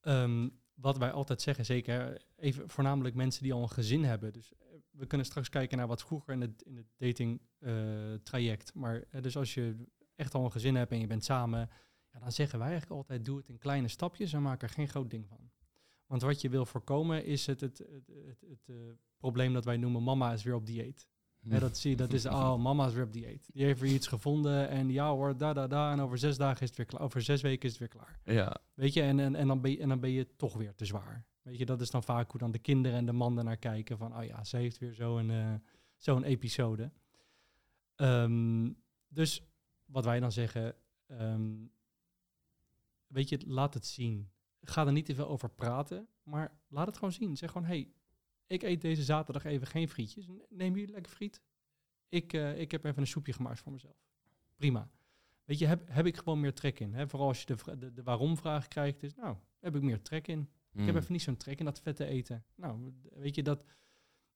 Ehm, wat wij altijd zeggen, zeker even voornamelijk mensen die al een gezin hebben. Dus eh, we kunnen straks kijken naar wat vroeger in het, in het dating eh, traject. Maar eh, dus als je echt al een gezin hebt en je bent samen, ja, dan zeggen wij eigenlijk altijd doe het in kleine stapjes en maak er geen groot ding van. Want wat je wil voorkomen is het, het, het, het, het, probleem dat wij noemen mama is weer op dieet. Hè, dat zie je, dat is, <laughs> oh, mama is weer op dieet. Die heeft weer iets gevonden en ja hoor, da da da. En over zes dagen is het weer klaar. Over zes weken is het weer klaar. Ja, Weet je, en, en, en, dan ben je, en dan ben je toch weer te zwaar. Weet je, dat is dan vaak hoe dan de kinderen en de man naar kijken van, oh ja, ze heeft weer zo'n eh zo'n episode. Ehm, dus wat wij dan zeggen, ehm, weet je, laat het zien. Ga er niet te veel over praten, maar laat het gewoon zien. Zeg gewoon, hey, ik eet deze zaterdag even geen frietjes. Neem jullie lekker friet? Ik, eh, ik heb even een soepje gemaakt voor mezelf. Prima. Weet je, heb, heb ik gewoon meer trek in. Hè? Vooral als je de, de, de waarom-vraag krijgt, is nou, heb ik meer trek in. Ik heb Mm. even niet zo'n trek in dat vette eten. Nou, weet je dat.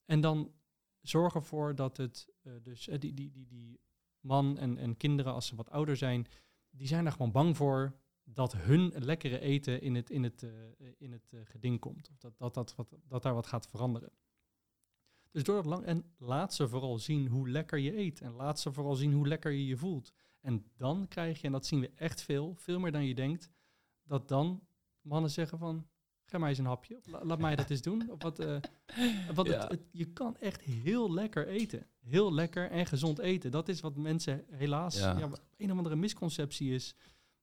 En dan zorg ervoor dat het, eh, dus eh, die, die, die, die man en, en kinderen, als ze wat ouder zijn, die zijn er gewoon bang voor dat hun lekkere eten in het, in het, eh, in het eh, geding komt. Of dat, dat, dat, wat, dat daar wat gaat veranderen. Dus door dat lang. En laat ze vooral zien hoe lekker je eet. En laat ze vooral zien hoe lekker je je voelt. En dan krijg je, en dat zien we echt veel, veel meer dan je denkt, dat dan mannen zeggen van, geef mij eens een hapje. Of la- laat mij dat eens doen. Of wat, eh, <laughs> het- het- je kan echt heel lekker eten. Heel lekker en gezond eten. Dat is wat mensen helaas, Ja. ja. een of andere misconceptie is,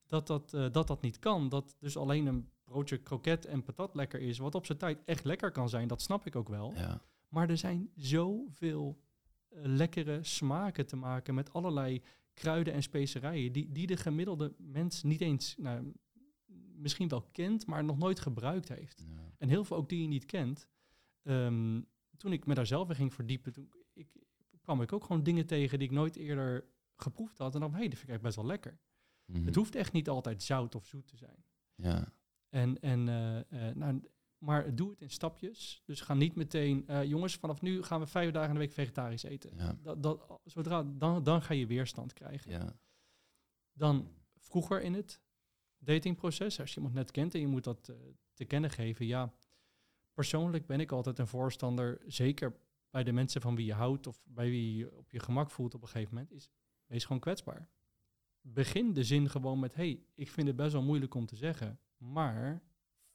dat dat, eh, dat dat niet kan. Dat dus alleen een broodje kroket en patat lekker is, wat op zijn tijd echt lekker kan zijn. Dat snap ik ook wel. Ja. Maar er zijn zoveel eh, lekkere smaken te maken met allerlei kruiden en specerijen die, die de gemiddelde mens niet eens, nou, misschien wel kent, maar nog nooit gebruikt heeft. Ja. En heel veel ook die je niet kent. Ehm, toen ik me daar zelf in ging verdiepen, toen ik, kwam ik ook gewoon dingen tegen die ik nooit eerder geproefd had. En dan, hé, hey, dat vind ik echt best wel lekker. Mhm. Het hoeft echt niet altijd zout of zoet te zijn. Ja. En, en, eh, eh, nou, maar doe het in stapjes. Dus ga niet meteen, eh, jongens, vanaf nu gaan we vijf dagen in de week vegetarisch eten. Ja. Dat, dat, zodra, dan, dan ga je weerstand krijgen. Ja. Dan vroeger in het datingproces, als je iemand net kent en je moet dat te kennen geven. Ja, persoonlijk ben ik altijd een voorstander, zeker bij de mensen van wie je houdt of bij wie je op je gemak voelt op een gegeven moment, is wees gewoon kwetsbaar. Begin de zin gewoon met, hey, ik vind het best wel moeilijk om te zeggen, maar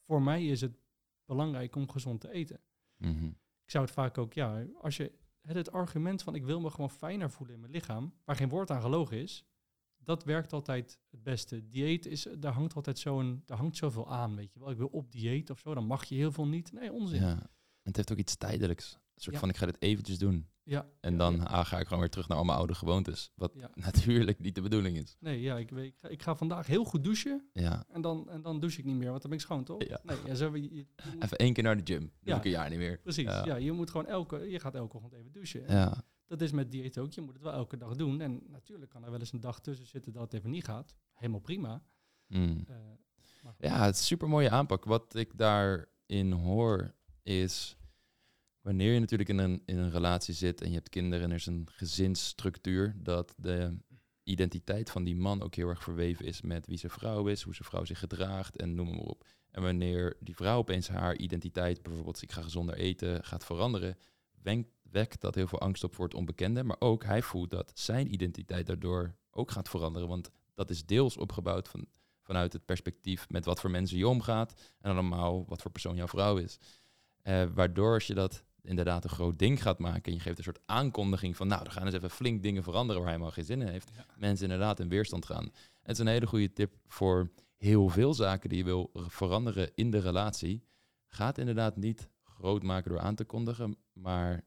voor mij is het belangrijk om gezond te eten. Mhm. Ik zou het vaak ook, ja, als je het, het argument van ik wil me gewoon fijner voelen in mijn lichaam, waar geen woord aan gelogen is, dat werkt altijd het beste. Dieet is, daar hangt altijd zo'n, daar hangt zoveel aan, weet je wel. Ik wil op dieet of zo, dan mag je heel veel niet. Nee, onzin. Ja. En het heeft ook iets tijdelijks. Een soort Ja. van, ik ga dit eventjes doen. Ja, En dan ja. ah, ga ik gewoon weer terug naar al mijn oude gewoontes. Wat Ja. <laughs> natuurlijk niet de bedoeling is. Nee, ja, ik, weet- ik, ga, ik ga vandaag heel goed douchen Ja. en dan, en dan douche ik niet meer, want dan ben ik schoon, toch? Ja. Nee, ja, zo, je, je- je <laughs> moet- Even één keer naar de gym. Ja. ik een jaar niet meer. precies. Ja. Je moet gewoon elke, je gaat elke ochtend even douchen. Ja. Dat is met dieet ook. Je moet het wel elke dag doen. En natuurlijk kan er wel eens een dag tussen zitten dat het even niet gaat. Helemaal prima. Mm. Eh. Ja, het is een super mooie aanpak. Wat ik daarin hoor is wanneer je natuurlijk in een, in een relatie zit en je hebt kinderen en er is een gezinsstructuur, dat de identiteit van die man ook heel erg verweven is met wie zijn vrouw is, hoe zijn vrouw zich gedraagt en noem maar op. En wanneer die vrouw opeens haar identiteit, bijvoorbeeld ik ga gezonder eten, gaat veranderen, wenkt, wekt dat heel veel angst op voor het onbekende. Maar ook hij voelt dat zijn identiteit daardoor ook gaat veranderen. Want dat is deels opgebouwd van, vanuit het perspectief met wat voor mensen je omgaat. En allemaal wat voor persoon jouw vrouw is. Eh, waardoor als je dat inderdaad een groot ding gaat maken en je geeft een soort aankondiging van nou, er gaan eens even flink dingen veranderen waar hij helemaal geen zin in heeft. Ja. Mensen inderdaad in weerstand gaan. Het is een hele goede tip voor heel veel zaken die je wil veranderen in de relatie. Ga het inderdaad niet groot maken door aan te kondigen, maar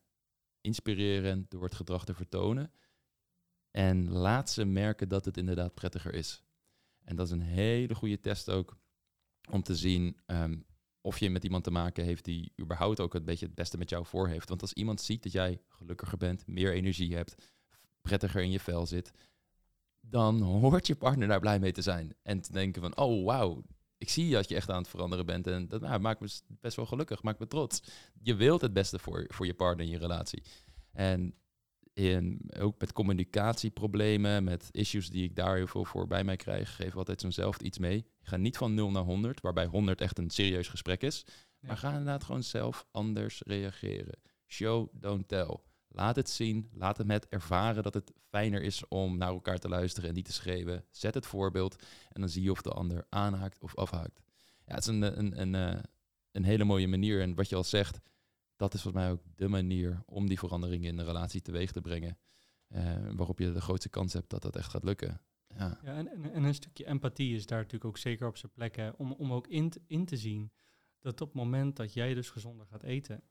inspireren door het gedrag te vertonen. En laat ze merken dat het inderdaad prettiger is. En dat is een hele goede test ook om te zien ehm, of je met iemand te maken heeft die überhaupt ook een beetje het beste met jou voor heeft. Want als iemand ziet dat jij gelukkiger bent, meer energie hebt, prettiger in je vel zit, dan hoort je partner daar blij mee te zijn. En te denken van, oh wauw, ik zie dat je echt aan het veranderen bent. En dat nou, maakt me best wel gelukkig, maakt me trots. Je wilt het beste voor, voor je partner in je relatie. En in, ook met communicatieproblemen, met issues die ik daar heel veel voor bij mij krijg, geef altijd zo'nzelfde iets mee. Ik ga niet van 0 naar 100, waarbij 100 echt een serieus gesprek is. Ja. Maar ga inderdaad gewoon zelf anders reageren. Show, don't tell. Laat het zien, laat het ervaren dat het fijner is om naar elkaar te luisteren en niet te schreeuwen. Zet het voorbeeld en dan zie je of de ander aanhaakt of afhaakt. Ja, het is een, een, een, eh, een hele mooie manier. En wat je al zegt, dat is volgens mij ook de manier om die veranderingen in de relatie teweeg te brengen. Eh, waarop je de grootste kans hebt dat dat echt gaat lukken. Ja, Ja, en, en, en een stukje empathie is daar natuurlijk ook zeker op zijn plek. Om, om ook in, in te zien dat op het moment dat jij dus gezonder gaat eten.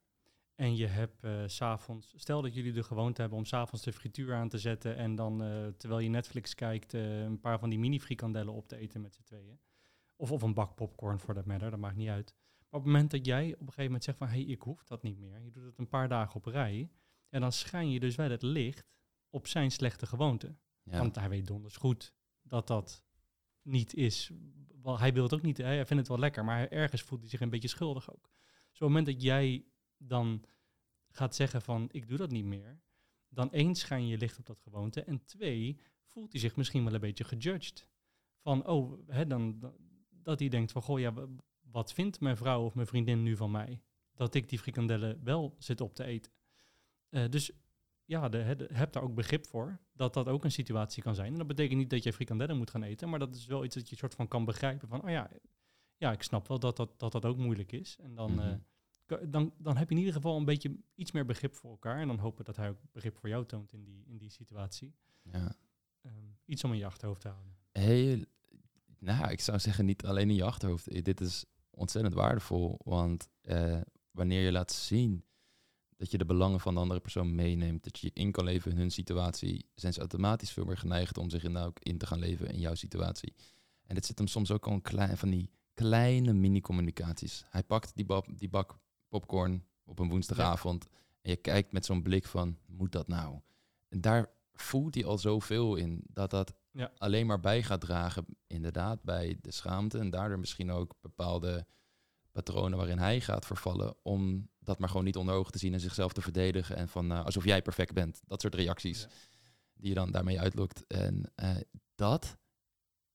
En je hebt s s'avonds, stel dat jullie de gewoonte hebben om s'avonds de frituur aan te zetten. En dan eh, terwijl je Netflix kijkt, een paar van die mini frikandellen op te eten met z'n tweeën. Of, of een bak popcorn voor dat matter, dat maakt niet uit. Maar op het moment dat jij op een gegeven moment zegt van hé, hey, ik hoef dat niet meer. Je doet het een paar dagen op rij. En dan schijn je dus wel het licht op zijn slechte gewoonte. ja. Want hij weet donders goed dat dat niet is. Wel, hij wil het ook niet, hij vindt het wel lekker, maar ergens voelt hij zich een beetje schuldig ook. Dus op het moment dat jij dan gaat zeggen van ik doe dat niet meer, dan één schijn je licht op dat gewoonte en twee voelt hij zich misschien wel een beetje gejudged. Van oh, hè, dan, dat hij denkt van goh ja, wat vindt mijn vrouw of mijn vriendin nu van mij? Dat ik die frikandellen wel zit op te eten. Eh, dus ja, de, de- heb daar ook begrip voor dat dat ook een situatie kan zijn. En dat betekent niet dat je frikandellen moet gaan eten, maar dat is wel iets dat je soort van kan begrijpen van, oh ja, ja ik snap wel dat dat, dat, dat ook moeilijk is. En dan, Mhm. eh, dan, dan heb je in ieder geval een beetje iets meer begrip voor elkaar. En dan hopen dat hij ook begrip voor jou toont in die, in die situatie. Ja. Ehm, iets om in je achterhoofd te houden. Heel, nou, ik zou zeggen niet alleen in je achterhoofd. Dit is ontzettend waardevol, want eh, wanneer je laat zien dat je de belangen van de andere persoon meeneemt, dat je je in kan leven in hun situatie, zijn ze automatisch veel meer geneigd om zich in, ook in te gaan leven in jouw situatie. En dit zit hem soms ook al een klein, van die kleine mini-communicaties. Hij pakt die, bak- die bak popcorn op een woensdagavond en je kijkt met zo'n blik van, moet dat nou? En daar voelt hij al zoveel in, dat dat Ja. alleen maar bij gaat dragen, inderdaad, bij de schaamte en daardoor misschien ook bepaalde patronen waarin hij gaat vervallen, om dat maar gewoon niet onder ogen te zien en zichzelf te verdedigen en van eh, alsof jij perfect bent. Dat soort reacties Ja. die je dan daarmee uitlokt. En eh, dat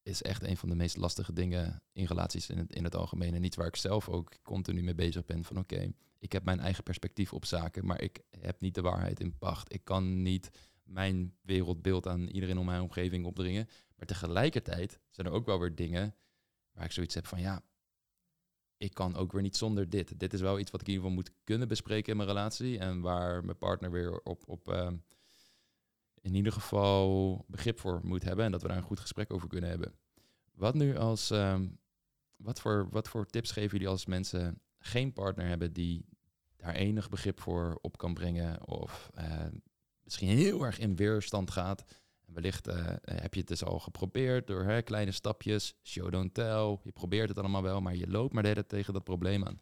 is echt een van de meest lastige dingen in relaties in het, in het algemeen. En iets waar ik zelf ook continu mee bezig ben van oké, ik heb mijn eigen perspectief op zaken, maar ik heb niet de waarheid in pacht. Ik kan niet mijn wereldbeeld aan iedereen om mijn omgeving opdringen. Maar tegelijkertijd zijn er ook wel weer dingen waar ik zoiets heb van ja, ik kan ook weer niet zonder dit. Dit is wel iets wat ik in ieder geval moet kunnen bespreken in mijn relatie. En waar mijn partner weer op, op ehm, in ieder geval begrip voor moet hebben. En dat we daar een goed gesprek over kunnen hebben. Wat nu als, ehm, wat, voor, wat voor tips geven jullie als mensen geen partner hebben die daar enig begrip voor op kan brengen? Of eh, misschien heel erg in weerstand gaat. En wellicht eh, heb je het dus al geprobeerd door hè, kleine stapjes, show don't tell. Je probeert het allemaal wel, maar je loopt maar de hele tegen dat probleem aan.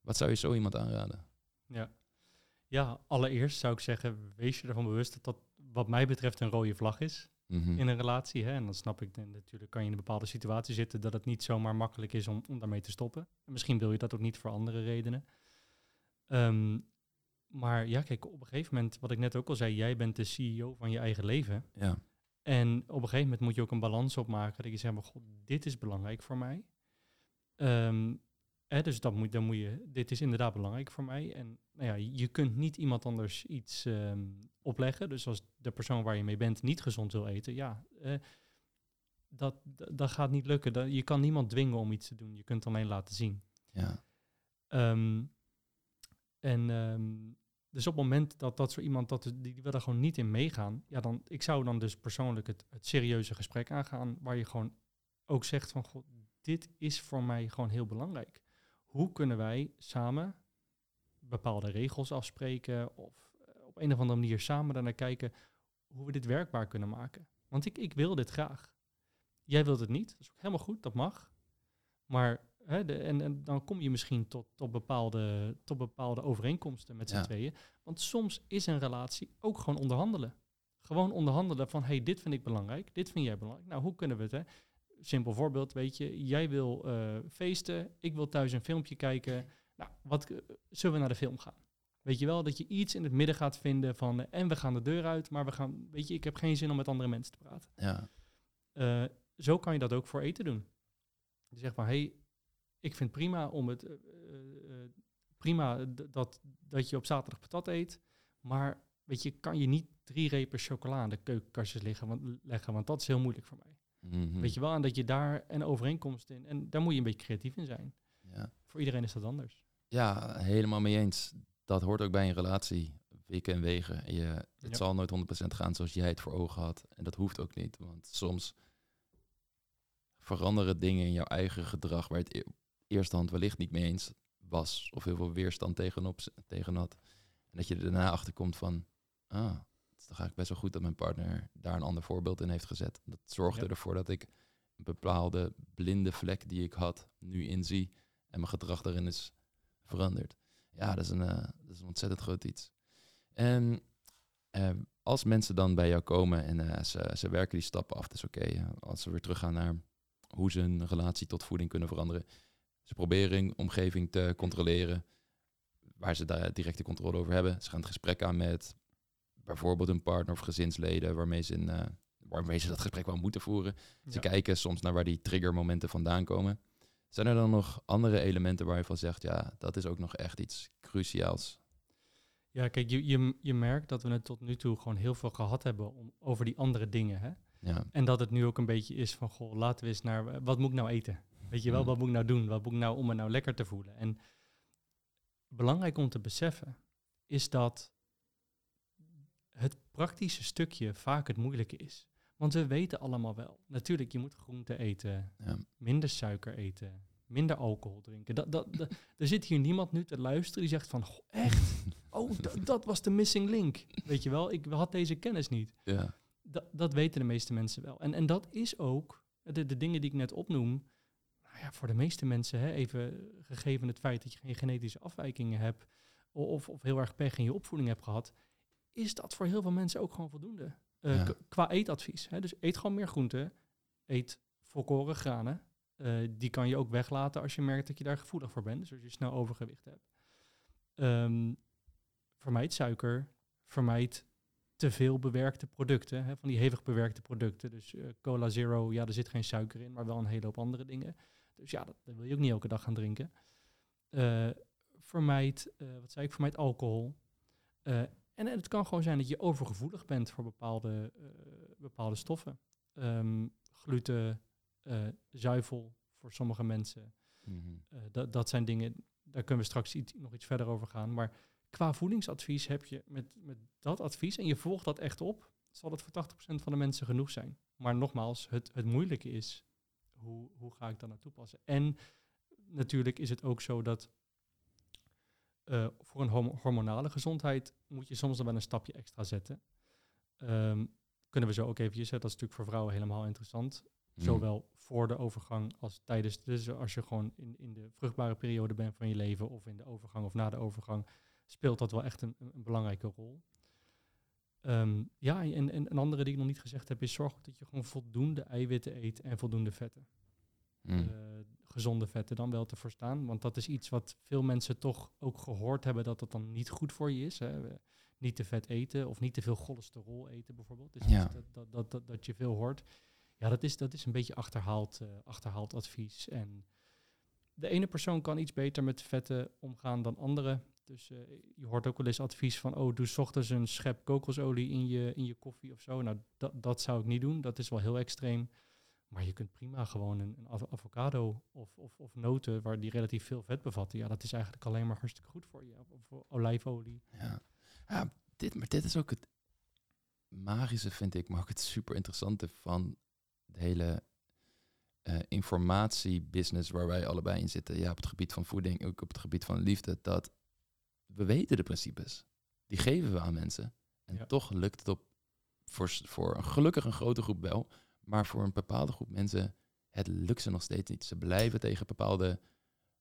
Wat zou je zo iemand aanraden? Ja. ja, allereerst zou ik zeggen, wees je ervan bewust dat dat wat mij betreft een rode vlag is Mhm. in een relatie. Hè? En dan snap ik, dan natuurlijk kan je in een bepaalde situatie zitten dat het niet zomaar makkelijk is om, om daarmee te stoppen. En misschien wil je dat ook niet voor andere redenen. Ehm, maar ja, kijk, op een gegeven moment, wat ik net ook al zei, jij bent de CEO van je eigen leven. Ja. En op een gegeven moment moet je ook een balans opmaken. Dat je zegt, maar god, dit is belangrijk voor mij. Ehm, hè, dus dat moet, dan moet je, dit is inderdaad belangrijk voor mij. En nou ja, je kunt niet iemand anders iets ehm, opleggen. Dus als de persoon waar je mee bent niet gezond wil eten, ja, eh, dat, dat, gaat niet lukken. Dat, je kan niemand dwingen om iets te doen. Je kunt het alleen laten zien. Ja. Ehm, en ehm, dus op het moment dat dat zo iemand dat die, die wil er gewoon niet in meegaan, ja, dan ik zou dan dus persoonlijk het, het serieuze gesprek aangaan, waar je gewoon ook zegt van god, dit is voor mij gewoon heel belangrijk. Hoe kunnen wij samen bepaalde regels afspreken of eh, op een of andere manier samen daarnaar kijken hoe we dit werkbaar kunnen maken? Want ik, ik wil dit graag. Jij wilt het niet, dat is ook helemaal goed, dat mag. Maar hè, de, en, en dan kom je misschien tot, tot, bepaalde, tot bepaalde overeenkomsten met z'n Ja. tweeën. Want soms is een relatie ook gewoon onderhandelen. Gewoon onderhandelen van, hey, dit vind ik belangrijk, dit vind jij belangrijk. Nou, hoe kunnen we het, hè? Simpel voorbeeld, weet je, jij wil eh, feesten, ik wil thuis een filmpje kijken. Nou, wat, eh, zullen we naar de film gaan? Weet je wel, dat je iets in het midden gaat vinden van, eh, en we gaan de deur uit, maar we gaan, weet je, ik heb geen zin om met andere mensen te praten. Ja. Zo kan je dat ook voor eten doen. Je zegt van, hey, ik vind prima om het, eh, eh, eh, prima dat, dat je op zaterdag patat eet, maar weet je, kan je niet drie repen chocola aan de keukenkastjes liggen, want, leggen, want dat is heel moeilijk voor mij. Mhm. Weet je wel, en dat je daar een overeenkomst in, en daar moet je een beetje creatief in zijn. Ja. Voor iedereen is dat anders. ja, helemaal mee eens. Dat hoort ook bij een relatie. Wikken en wegen. Je, het Ja. zal nooit 100% gaan zoals jij het voor ogen had. En dat hoeft ook niet. Want soms veranderen dingen in jouw eigen gedrag waar het eerste hand wellicht niet mee eens was. Of heel veel weerstand tegenop, tegen had. En dat je er daarna achter komt van, ah, het is toch eigenlijk best wel goed dat mijn partner daar een ander voorbeeld in heeft gezet. Dat zorgde Ja. ervoor dat ik een bepaalde blinde vlek die ik had, nu inzie. En mijn gedrag daarin is veranderd. Ja, dat is een, eh, dat is een ontzettend groot iets. En eh, als mensen dan bij jou komen en eh, ze, ze werken die stappen af, dus oké, eh, als ze weer teruggaan naar hoe ze hun relatie tot voeding kunnen veranderen. Ze proberen hun omgeving te controleren, waar ze daar directe controle over hebben. Ze gaan het gesprek aan met bijvoorbeeld een partner of gezinsleden waarmee ze, in, eh, waarmee ze dat gesprek wel moeten voeren. Ze Ja. kijken soms naar waar die triggermomenten vandaan komen. Zijn er dan nog andere elementen waar je van zegt, ja, dat is ook nog echt iets cruciaals? Ja, kijk, je, je, je merkt dat we het tot nu toe gewoon heel veel gehad hebben om, over die andere dingen. Hè? Ja, En dat het nu ook een beetje is van, goh, laten we eens naar, wat moet ik nou eten? Weet je wel, Mm. wat moet ik nou doen? Wat moet ik nou om me nou lekker te voelen? En belangrijk om te beseffen is dat het praktische stukje vaak het moeilijke is. Want we weten allemaal wel. Natuurlijk, je moet groente eten, Ja. minder suiker eten, minder alcohol drinken. Dat, dat, dat- <laughs> er zit hier niemand nu te luisteren die zegt van, "Goh, echt? Oh, dat- dat was de missing link. Weet je wel, ik had deze kennis niet. Ja. Dat, dat weten de meeste mensen wel. En, en dat is ook, de, de dingen die ik net opnoem, nou ja, voor de meeste mensen, hè, even gegeven het feit dat je geen genetische afwijkingen hebt, of, of heel erg pech in je opvoeding hebt gehad, is dat voor heel veel mensen ook gewoon voldoende. Eh, Ja. Qua eetadvies. Hè. Dus eet gewoon meer groenten, eet volkoren granen. Eh, die kan je ook weglaten als je merkt dat je daar gevoelig voor bent, dus als je snel overgewicht hebt. Ehm, vermijd suiker, vermijd te veel bewerkte producten, hè, van die hevig bewerkte producten. Dus eh, cola zero, ja, er zit geen suiker in, maar wel een hele hoop andere dingen. Dus ja, dat, dat wil je ook niet elke dag gaan drinken. Eh, vermijd, eh, wat zei ik, vermijd alcohol. Eh, en het kan gewoon zijn dat je overgevoelig bent voor bepaalde, bepaalde stoffen. Ehm, gluten, zuivel voor sommige mensen. Mhm. Dat, dat zijn dingen, daar kunnen we straks iets, nog iets verder over gaan. Maar qua voedingsadvies heb je met, met dat advies en je volgt dat echt op, zal het voor 80% van de mensen genoeg zijn. Maar nogmaals, het, het moeilijke is, hoe, hoe ga ik dat nou toepassen? En natuurlijk is het ook zo dat eh, voor een hormonale gezondheid moet je soms dan wel een stapje extra zetten. Ehm, kunnen we zo ook eventjes, hè, dat is natuurlijk voor vrouwen helemaal interessant. Mhm. Zowel voor de overgang als tijdens, dus als je gewoon in, in de vruchtbare periode bent van je leven of in de overgang of na de overgang, speelt dat wel echt een, een belangrijke rol. Ehm, ja, en, en een andere die ik nog niet gezegd heb, is zorg dat je gewoon voldoende eiwitten eet en voldoende vetten. Mhm. Eh, gezonde vetten dan wel te verstaan. Want dat is iets wat veel mensen toch ook gehoord hebben dat dat dan niet goed voor je is. Hè. Niet te vet eten of niet te veel cholesterol eten bijvoorbeeld. Dus Ja. dat, dat, dat, dat, dat je veel hoort. Ja, dat is, dat is een beetje achterhaald, eh, achterhaald advies. En de ene persoon kan iets beter met vetten omgaan dan andere. Dus eh, je hoort ook wel eens advies van, oh, doe 's ochtends een schep kokosolie in je, in je koffie of zo. Nou, dat, dat zou ik niet doen. Dat is wel heel extreem. Maar je kunt prima gewoon een, een avo- avocado of, of, of noten waar die relatief veel vet bevatten. Ja, dat is eigenlijk alleen maar hartstikke goed voor je. Of, olijfolie. Ja. dit, maar dit is ook het magische, vind ik, maar ook het super interessante van de hele eh informatiebusiness waar wij allebei in zitten. Ja, op het gebied van voeding, ook op het gebied van liefde. Dat we weten de principes. Die geven we aan mensen. En Ja. toch lukt het op, voor, voor een gelukkig een grote groep wel. Maar voor een bepaalde groep mensen, het lukt ze nog steeds niet. Ze blijven tegen bepaalde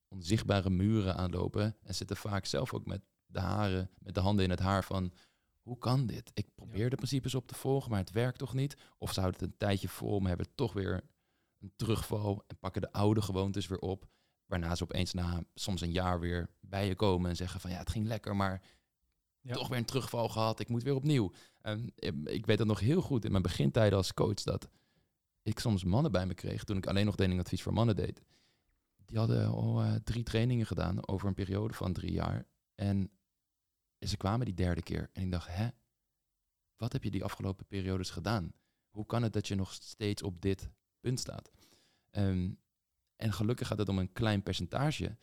onzichtbare muren aanlopen. En zitten vaak zelf ook met de haren, met de handen in het haar van... Hoe kan dit? Ik probeer de principes op te volgen, maar het werkt toch niet? Of ze houden het een tijdje vol, maar hebben toch weer een terugval en pakken de oude gewoontes weer op. Waarna ze opeens na soms een jaar weer bij je komen en zeggen van ja, het ging lekker, maar Ja. toch weer een terugval gehad. Ik moet weer opnieuw. En ik weet dat nog heel goed in mijn begintijden als coach dat ik soms mannen bij me kreeg toen ik alleen nog datingadvies voor mannen deed. Die hadden al eh, drie trainingen gedaan over een periode van drie jaar. En ze kwamen die derde keer en ik dacht, hè, wat heb je die afgelopen periodes gedaan? Hoe kan het dat je nog steeds op dit punt staat? Ehm, en gelukkig gaat het om een klein percentage.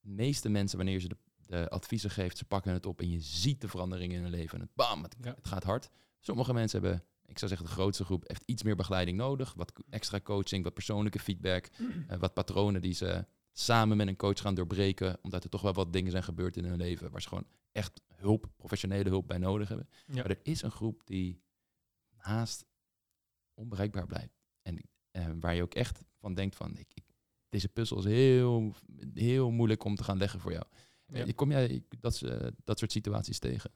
De meeste mensen, wanneer ze de, de adviezen geeft, ze pakken het op en je ziet de verandering in hun leven. En het, bam, het, Ja. het gaat hard. Sommige mensen hebben, ik zou zeggen de grootste groep, heeft iets meer begeleiding nodig. Wat extra coaching, wat persoonlijke feedback, <clears throat> eh, wat patronen die ze samen met een coach gaan doorbreken. Omdat er toch wel wat dingen zijn gebeurd in hun leven waar ze gewoon echt hulp, professionele hulp bij nodig hebben. Ja. Maar er is een groep die haast onbereikbaar blijft. En eh, waar je ook echt van denkt van, ik, ik, deze puzzel is heel, heel moeilijk om te gaan leggen voor jou. Ja. Eh, Kom jij dat, eh, dat soort situaties tegen?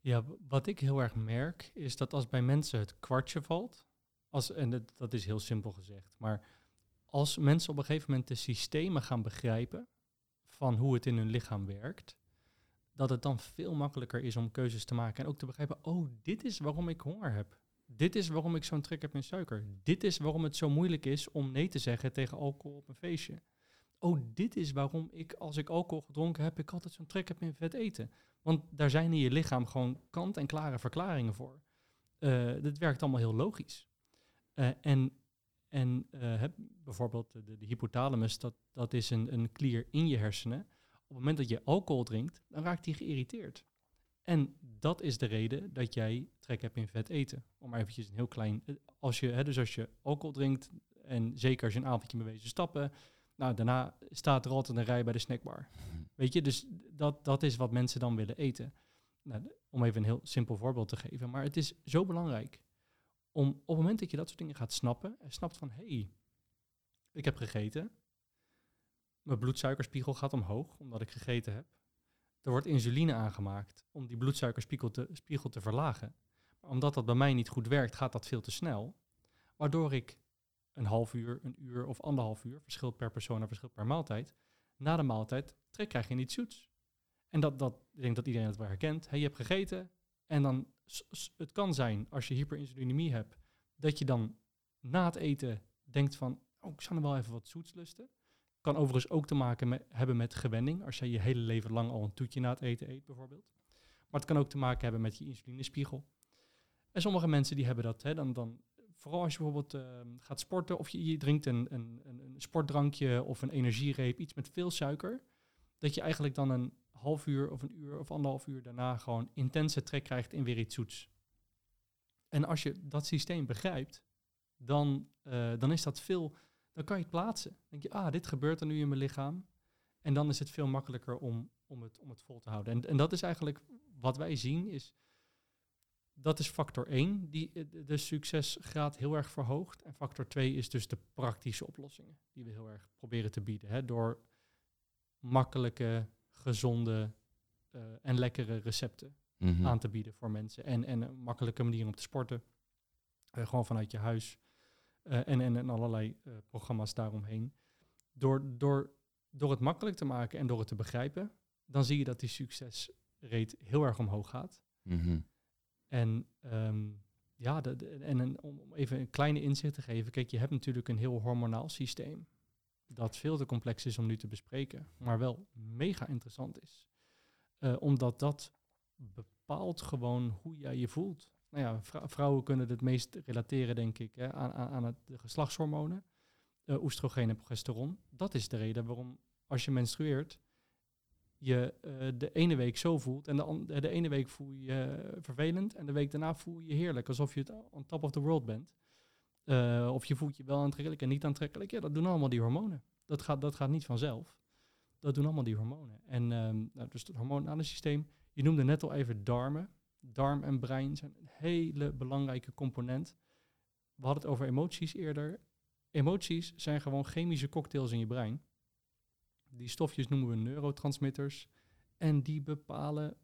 Ja, wat ik heel erg merk is dat als bij mensen het kwartje valt, als, en dat, dat is heel simpel gezegd, maar als mensen op een gegeven moment de systemen gaan begrijpen van hoe het in hun lichaam werkt, dat het dan veel makkelijker is om keuzes te maken en ook te begrijpen, oh, dit is waarom ik honger heb. Dit is waarom ik zo'n trek heb in suiker. Dit is waarom het zo moeilijk is om nee te zeggen tegen alcohol op een feestje. Oh, dit is waarom ik, als ik alcohol gedronken heb, ik altijd zo'n trek heb in vet eten. Want daar zijn in je lichaam gewoon kant-en-klare verklaringen voor. Eh dit werkt allemaal heel logisch. Eh, en En uh, heb, bijvoorbeeld de, de, hypothalamus, dat, dat is een, een klier in je hersenen. Op het moment dat je alcohol drinkt, dan raakt die geïrriteerd. En dat is de reden dat jij trek hebt in vet eten. Om eventjes een heel klein... eh, Als je, hè, dus als je alcohol drinkt, en zeker als je een avondje mee wezen stappen... Nou, daarna staat er altijd een rij bij de snackbar. <laughs> Weet je, dus dat, dat is wat mensen dan willen eten. Nou, om even een heel simpel voorbeeld te geven. Maar het is zo belangrijk om op het moment dat je dat soort dingen gaat snappen... en snapt van, hé, hey, ik heb gegeten. Mijn bloedsuikerspiegel gaat omhoog, omdat ik gegeten heb. Er wordt insuline aangemaakt om die bloedsuikerspiegel te, verlagen. Maar omdat dat bij mij niet goed werkt, gaat dat veel te snel. Waardoor ik een half uur, een uur of anderhalf uur, verschilt per persoon en verschilt per maaltijd, na de maaltijd trek krijg je niet zoets. En dat, dat, ik denk dat iedereen het wel herkent. Hey, je hebt gegeten en dan, het kan zijn als je hyperinsulinemie hebt, dat je dan na het eten denkt van, oh, ik zou nog wel even wat zoets lusten. Kan overigens ook te maken hebben met gewenning. Als jij je hele leven lang al een toetje na het eten eet, bijvoorbeeld. Maar het kan ook te maken hebben met je insulinespiegel. En sommige mensen die hebben dat, hè, dan, dan, vooral als je bijvoorbeeld uh, gaat sporten of je, je drinkt een, een, een, sportdrankje of een energiereep, iets met veel suiker, dat je eigenlijk dan een half uur of een uur of anderhalf uur daarna gewoon intense trek krijgt in weer iets zoets. En als je dat systeem begrijpt, dan, uh, dan is dat veel dan kan je het plaatsen. Dan denk je, ah, dit gebeurt er nu in mijn lichaam. En dan is het veel makkelijker om, om, het, om het vol te houden. En, en dat is eigenlijk wat wij zien, is dat is factor 1, die de succesgraad heel erg verhoogt. En factor 2 is dus de praktische oplossingen, die we heel erg proberen te bieden. Hè, door makkelijke, gezonde uh, en lekkere recepten mm -hmm. aan te bieden voor mensen. En, en een makkelijke manier om te sporten. Uh, gewoon vanuit je huis. Uh, en, en, en allerlei uh, programma's daaromheen. Door, door, door het makkelijk te maken en door het te begrijpen, dan zie je dat die succesrate heel erg omhoog gaat. Mm -hmm. En um, ja, de, de, en een, om even een kleine inzicht te geven. Kijk, je hebt natuurlijk een heel hormonaal systeem. Dat veel te complex is om nu te bespreken, maar wel mega interessant is. Uh, omdat dat bepaalt gewoon hoe jij je voelt nou ja, vrouwen kunnen het meest relateren, denk ik, hè, aan, aan het, de geslachtshormonen, uh, oestrogeen en progesteron. Dat is de reden waarom, als je menstrueert, je uh, de ene week zo voelt en de, de ene week voel je vervelend en de week daarna voel je heerlijk, alsof je het on top of the world bent. Uh, of je voelt je wel aantrekkelijk en niet aantrekkelijk. Ja, dat doen allemaal die hormonen. Dat gaat, dat gaat niet vanzelf. Dat doen allemaal die hormonen. En um, nou, dus het hormonale systeem. Je noemde net al even darmen darm en brein zijn een hele belangrijke component. We hadden het over emoties eerder. Emoties zijn gewoon chemische cocktails in je brein. Die stofjes noemen we neurotransmitters. En die bepalen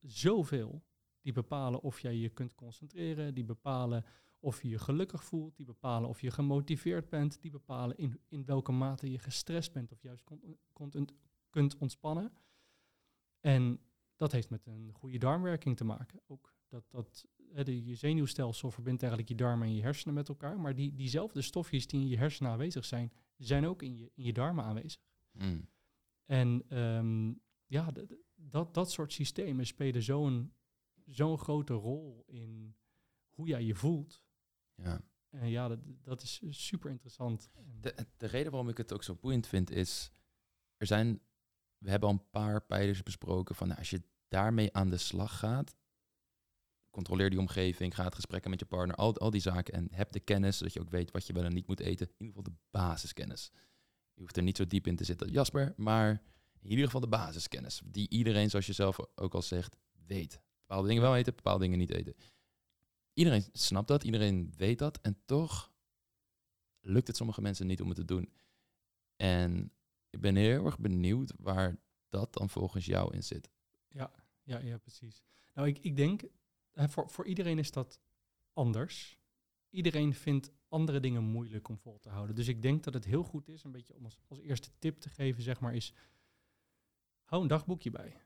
zoveel. Die bepalen of jij je kunt concentreren. Die bepalen of je je gelukkig voelt. Die bepalen of je gemotiveerd bent. Die bepalen in, in welke mate je gestrest bent of juist kon, kon, kunt ontspannen. En dat heeft met een goede darmwerking te maken. Ook dat, dat de, je zenuwstelsel verbindt eigenlijk je darmen en je hersenen met elkaar. Maar die, diezelfde stofjes die in je hersenen aanwezig zijn, zijn ook in je, in je darmen aanwezig. Mm. En um, ja, dat, dat soort systemen spelen zo'n zo'n grote rol in hoe jij je voelt. Ja. En ja, dat, dat is super interessant. De, de reden waarom ik het ook zo boeiend vind is, er zijn, we hebben al een paar pijlers besproken van nou, als je daarmee aan de slag gaat, controleer die omgeving, ga het gesprekken met je partner, al, al die zaken en heb de kennis, zodat je ook weet wat je wel en niet moet eten. In ieder geval de basiskennis. Je hoeft er niet zo diep in te zitten, Jasper, maar in ieder geval de basiskennis, die iedereen, zoals je zelf ook al zegt, weet. Bepaalde dingen wel eten, bepaalde dingen niet eten. Iedereen snapt dat, iedereen weet dat en toch lukt het sommige mensen niet om het te doen. En ik ben heel erg benieuwd waar dat dan volgens jou in zit. Ja, ja, ja precies. Nou, ik, ik denk, hè, voor, voor iedereen is dat anders. Iedereen vindt andere dingen moeilijk om vol te houden. Dus ik denk dat het heel goed is, een beetje om als, als eerste tip te geven, zeg maar, is hou een dagboekje bij.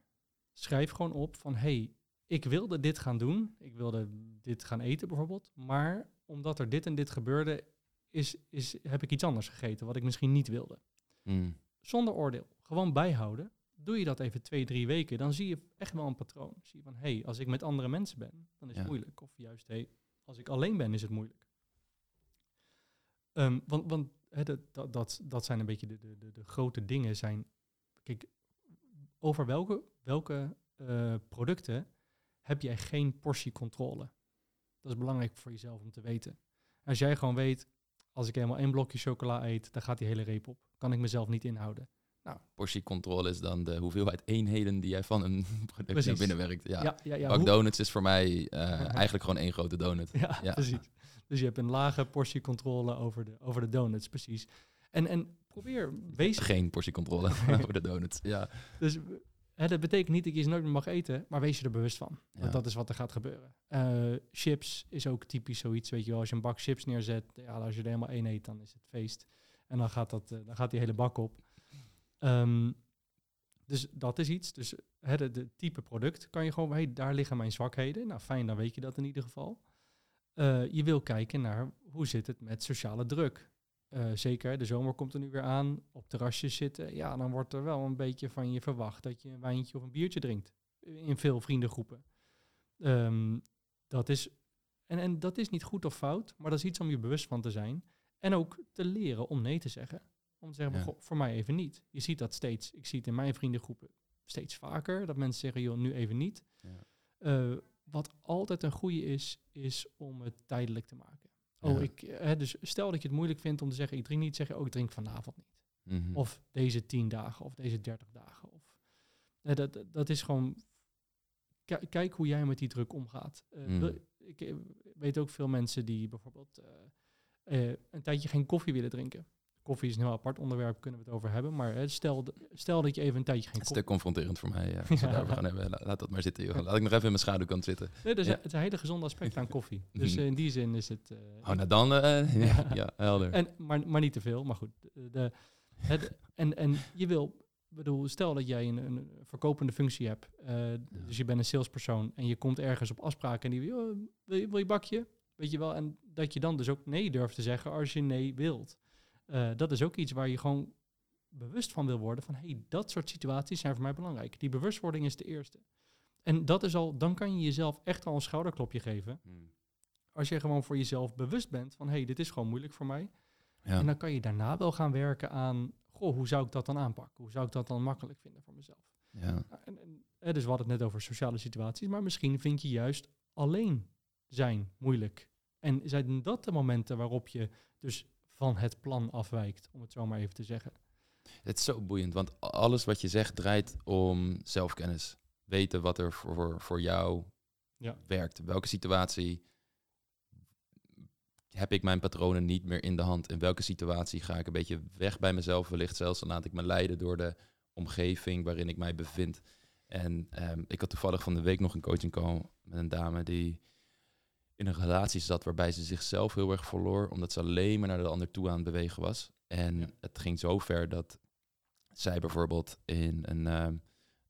Schrijf gewoon op van, hey, ik wilde dit gaan doen. Ik wilde dit gaan eten bijvoorbeeld. Maar omdat er dit en dit gebeurde, is, is, heb ik iets anders gegeten wat ik misschien niet wilde. Mm. Zonder oordeel. Gewoon bijhouden doe je dat even twee, drie weken, dan zie je echt wel een patroon. Zie je van, hé, hey, als ik met andere mensen ben, dan is het moeilijk. Of juist, hé, hey, als ik alleen ben, is het moeilijk. Ehm, want want dat, dat, dat, zijn een beetje de, de, de, de grote dingen. Zijn, kijk, over welke, welke eh, producten heb jij geen portiecontrole? Dat is belangrijk voor jezelf om te weten. Als jij gewoon weet, als ik helemaal één blokje chocola eet, dan gaat die hele reep op. Kan ik mezelf niet inhouden. Portiecontrole is dan de hoeveelheid eenheden die jij van een <laughs> product Precies. naar binnen werkt. Ja. Ja, ja, ja, Ook hoe- donuts is voor mij eh, <laughs> eigenlijk gewoon één grote donut. Ja, Ja. precies. Dus je hebt een lage portiecontrole over de, over de donuts, precies. En, en probeer, wees... Geen portiecontrole <laughs> over de donuts. Ja. Dus hè, dat betekent niet dat je ze nooit meer mag eten, maar wees je er bewust van. Want dat is wat er gaat gebeuren. Eh, chips is ook typisch zoiets, weet je wel. Als je een bak chips neerzet, ja, als je er helemaal één eet, dan is het feest. En dan gaat, dat, eh, dan gaat die hele bak op. Ehm, dus dat is iets. Dus de, de type product kan je gewoon, hey, daar liggen mijn zwakheden. Nou, fijn, dan weet je dat in ieder geval. Eh, je wil kijken naar hoe zit het met sociale druk. Eh, zeker, de zomer komt er nu weer aan. Op terrasjes zitten. Ja, dan wordt er wel een beetje van je verwacht dat je een wijntje of een biertje drinkt. In veel vriendengroepen. Ehm, dat is, en, en dat is niet goed of fout, maar dat is iets om je bewust van te zijn. En ook te leren om nee te zeggen. Om te zeggen, Ja. "Goh, voor mij even niet. Je ziet dat steeds. Ik zie het in mijn vriendengroepen steeds vaker. Dat mensen zeggen, joh, nu even niet. Ja. Eh, wat altijd een goede is, is om het tijdelijk te maken. Oh, ik, eh, hè, dus stel dat je het moeilijk vindt om te zeggen, ik drink niet, zeg je, oh, ik drink vanavond niet. Mhm. Of deze tien dagen, of deze dertig dagen. Of, eh, dat, dat- is gewoon, ki- kijk hoe jij met die druk omgaat. Mm. wil- ik weet ook veel mensen die bijvoorbeeld een tijdje geen koffie willen drinken. Koffie is een heel apart onderwerp, kunnen we het over hebben. Maar stel, stel dat je even een tijdje geen Het is te confronterend voor mij. Ja. <laughs> Als we Ja. daarover gaan hebben, la- laat dat maar zitten. Joh. Laat ik nog even in mijn schaduwkant zitten. Nee, Ja. het is een hele gezonde aspect aan koffie. <laughs> Dus eh, in die zin is het... eh, Oh, nou dan. eh, <laughs> ja, Ja. helder. En, maar, maar niet te veel, maar goed. De, het, en, en je wil, bedoel, stel dat jij een, een verkopende functie hebt. Dus je bent een salespersoon en je komt ergens op afspraak en die wil, "Oh, wil, je, wil je bakje? Weet je wel, en dat je dan dus ook nee durft te zeggen als je nee wilt. Eh, dat is ook iets waar je gewoon bewust van wil worden van hey, dat soort situaties zijn voor mij belangrijk. Die bewustwording is de eerste. En dat is al, dan kan je jezelf echt al een schouderklopje geven. Hmm. Als je gewoon voor jezelf bewust bent van hey, dit is gewoon moeilijk voor mij. Ja. En dan kan je daarna wel gaan werken aan, goh, hoe zou ik dat dan aanpakken? Hoe zou ik dat dan makkelijk vinden voor mezelf? ja. Nou, En, en, dus we hadden het net over sociale situaties, maar misschien vind je juist alleen zijn moeilijk. En zijn dat de momenten waarop je dus van het plan afwijkt, om het zo maar even te zeggen. Het is zo boeiend, want alles wat je zegt draait om zelfkennis. Weten wat er voor, voor jou Ja. werkt. Welke situatie heb ik mijn patronen niet meer in de hand? In welke situatie ga ik een beetje weg bij mezelf? Wellicht zelfs dan laat ik me leiden door de omgeving waarin ik mij bevind. En ehm, ik had toevallig van de week nog een coaching call met een dame die in een relatie zat waarbij ze zichzelf heel erg verloor, omdat ze alleen maar naar de ander toe aan het bewegen was. En Ja. het ging zo ver dat zij bijvoorbeeld in een, ehm,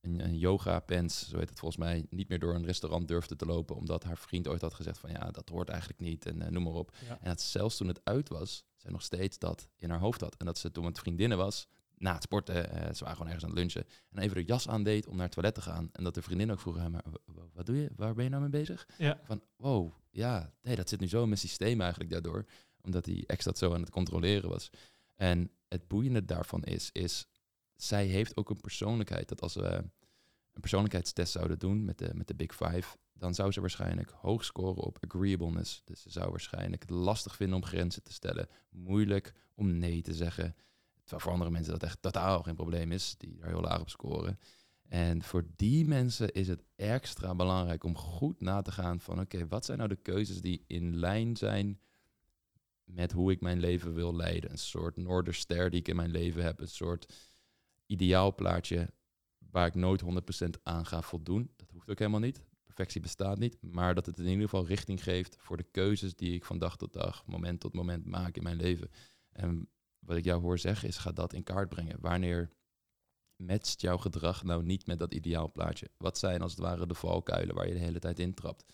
een, een yoga pants, zo heet het volgens mij, niet meer door een restaurant durfde te lopen, omdat haar vriend ooit had gezegd van ja, dat hoort eigenlijk niet en eh, noem maar op. Ja. En dat zelfs toen het uit was, zij nog steeds dat in haar hoofd had. En dat ze toen met vriendinnen was, na het sporten, eh, ze waren gewoon ergens aan het lunchen, en even de jas aandeed om naar het toilet te gaan. En dat de vriendin ook vroeg, "Hè, maar wat doe je? Waar ben je nou mee bezig? Ja. Van, wow, ja, nee, dat zit nu zo in mijn systeem eigenlijk daardoor. Omdat die ex dat zo aan het controleren was. En het boeiende daarvan is, is zij heeft ook een persoonlijkheid. Dat als we een persoonlijkheidstest zouden doen met de, met de Big Five, dan zou ze waarschijnlijk hoog scoren op agreeableness. Dus ze zou waarschijnlijk het lastig vinden om grenzen te stellen. Moeilijk om nee te zeggen. Terwijl voor andere mensen dat echt totaal geen probleem is, die daar heel laag op scoren. En voor die mensen is het extra belangrijk om goed na te gaan van oké, wat zijn nou de keuzes die in lijn zijn met hoe ik mijn leven wil leiden. Een soort Noorderster die ik in mijn leven heb, een soort ideaalplaatje waar ik nooit 100% aan ga voldoen. Dat hoeft ook helemaal niet. Perfectie bestaat niet, maar dat het in ieder geval richting geeft voor de keuzes die ik van dag tot dag, moment tot moment maak in mijn leven. En wat ik jou hoor zeggen is, ga dat in kaart brengen. Wanneer matcht jouw gedrag nou niet met dat ideaalplaatje? Wat zijn als het ware de valkuilen waar je de hele tijd intrapt?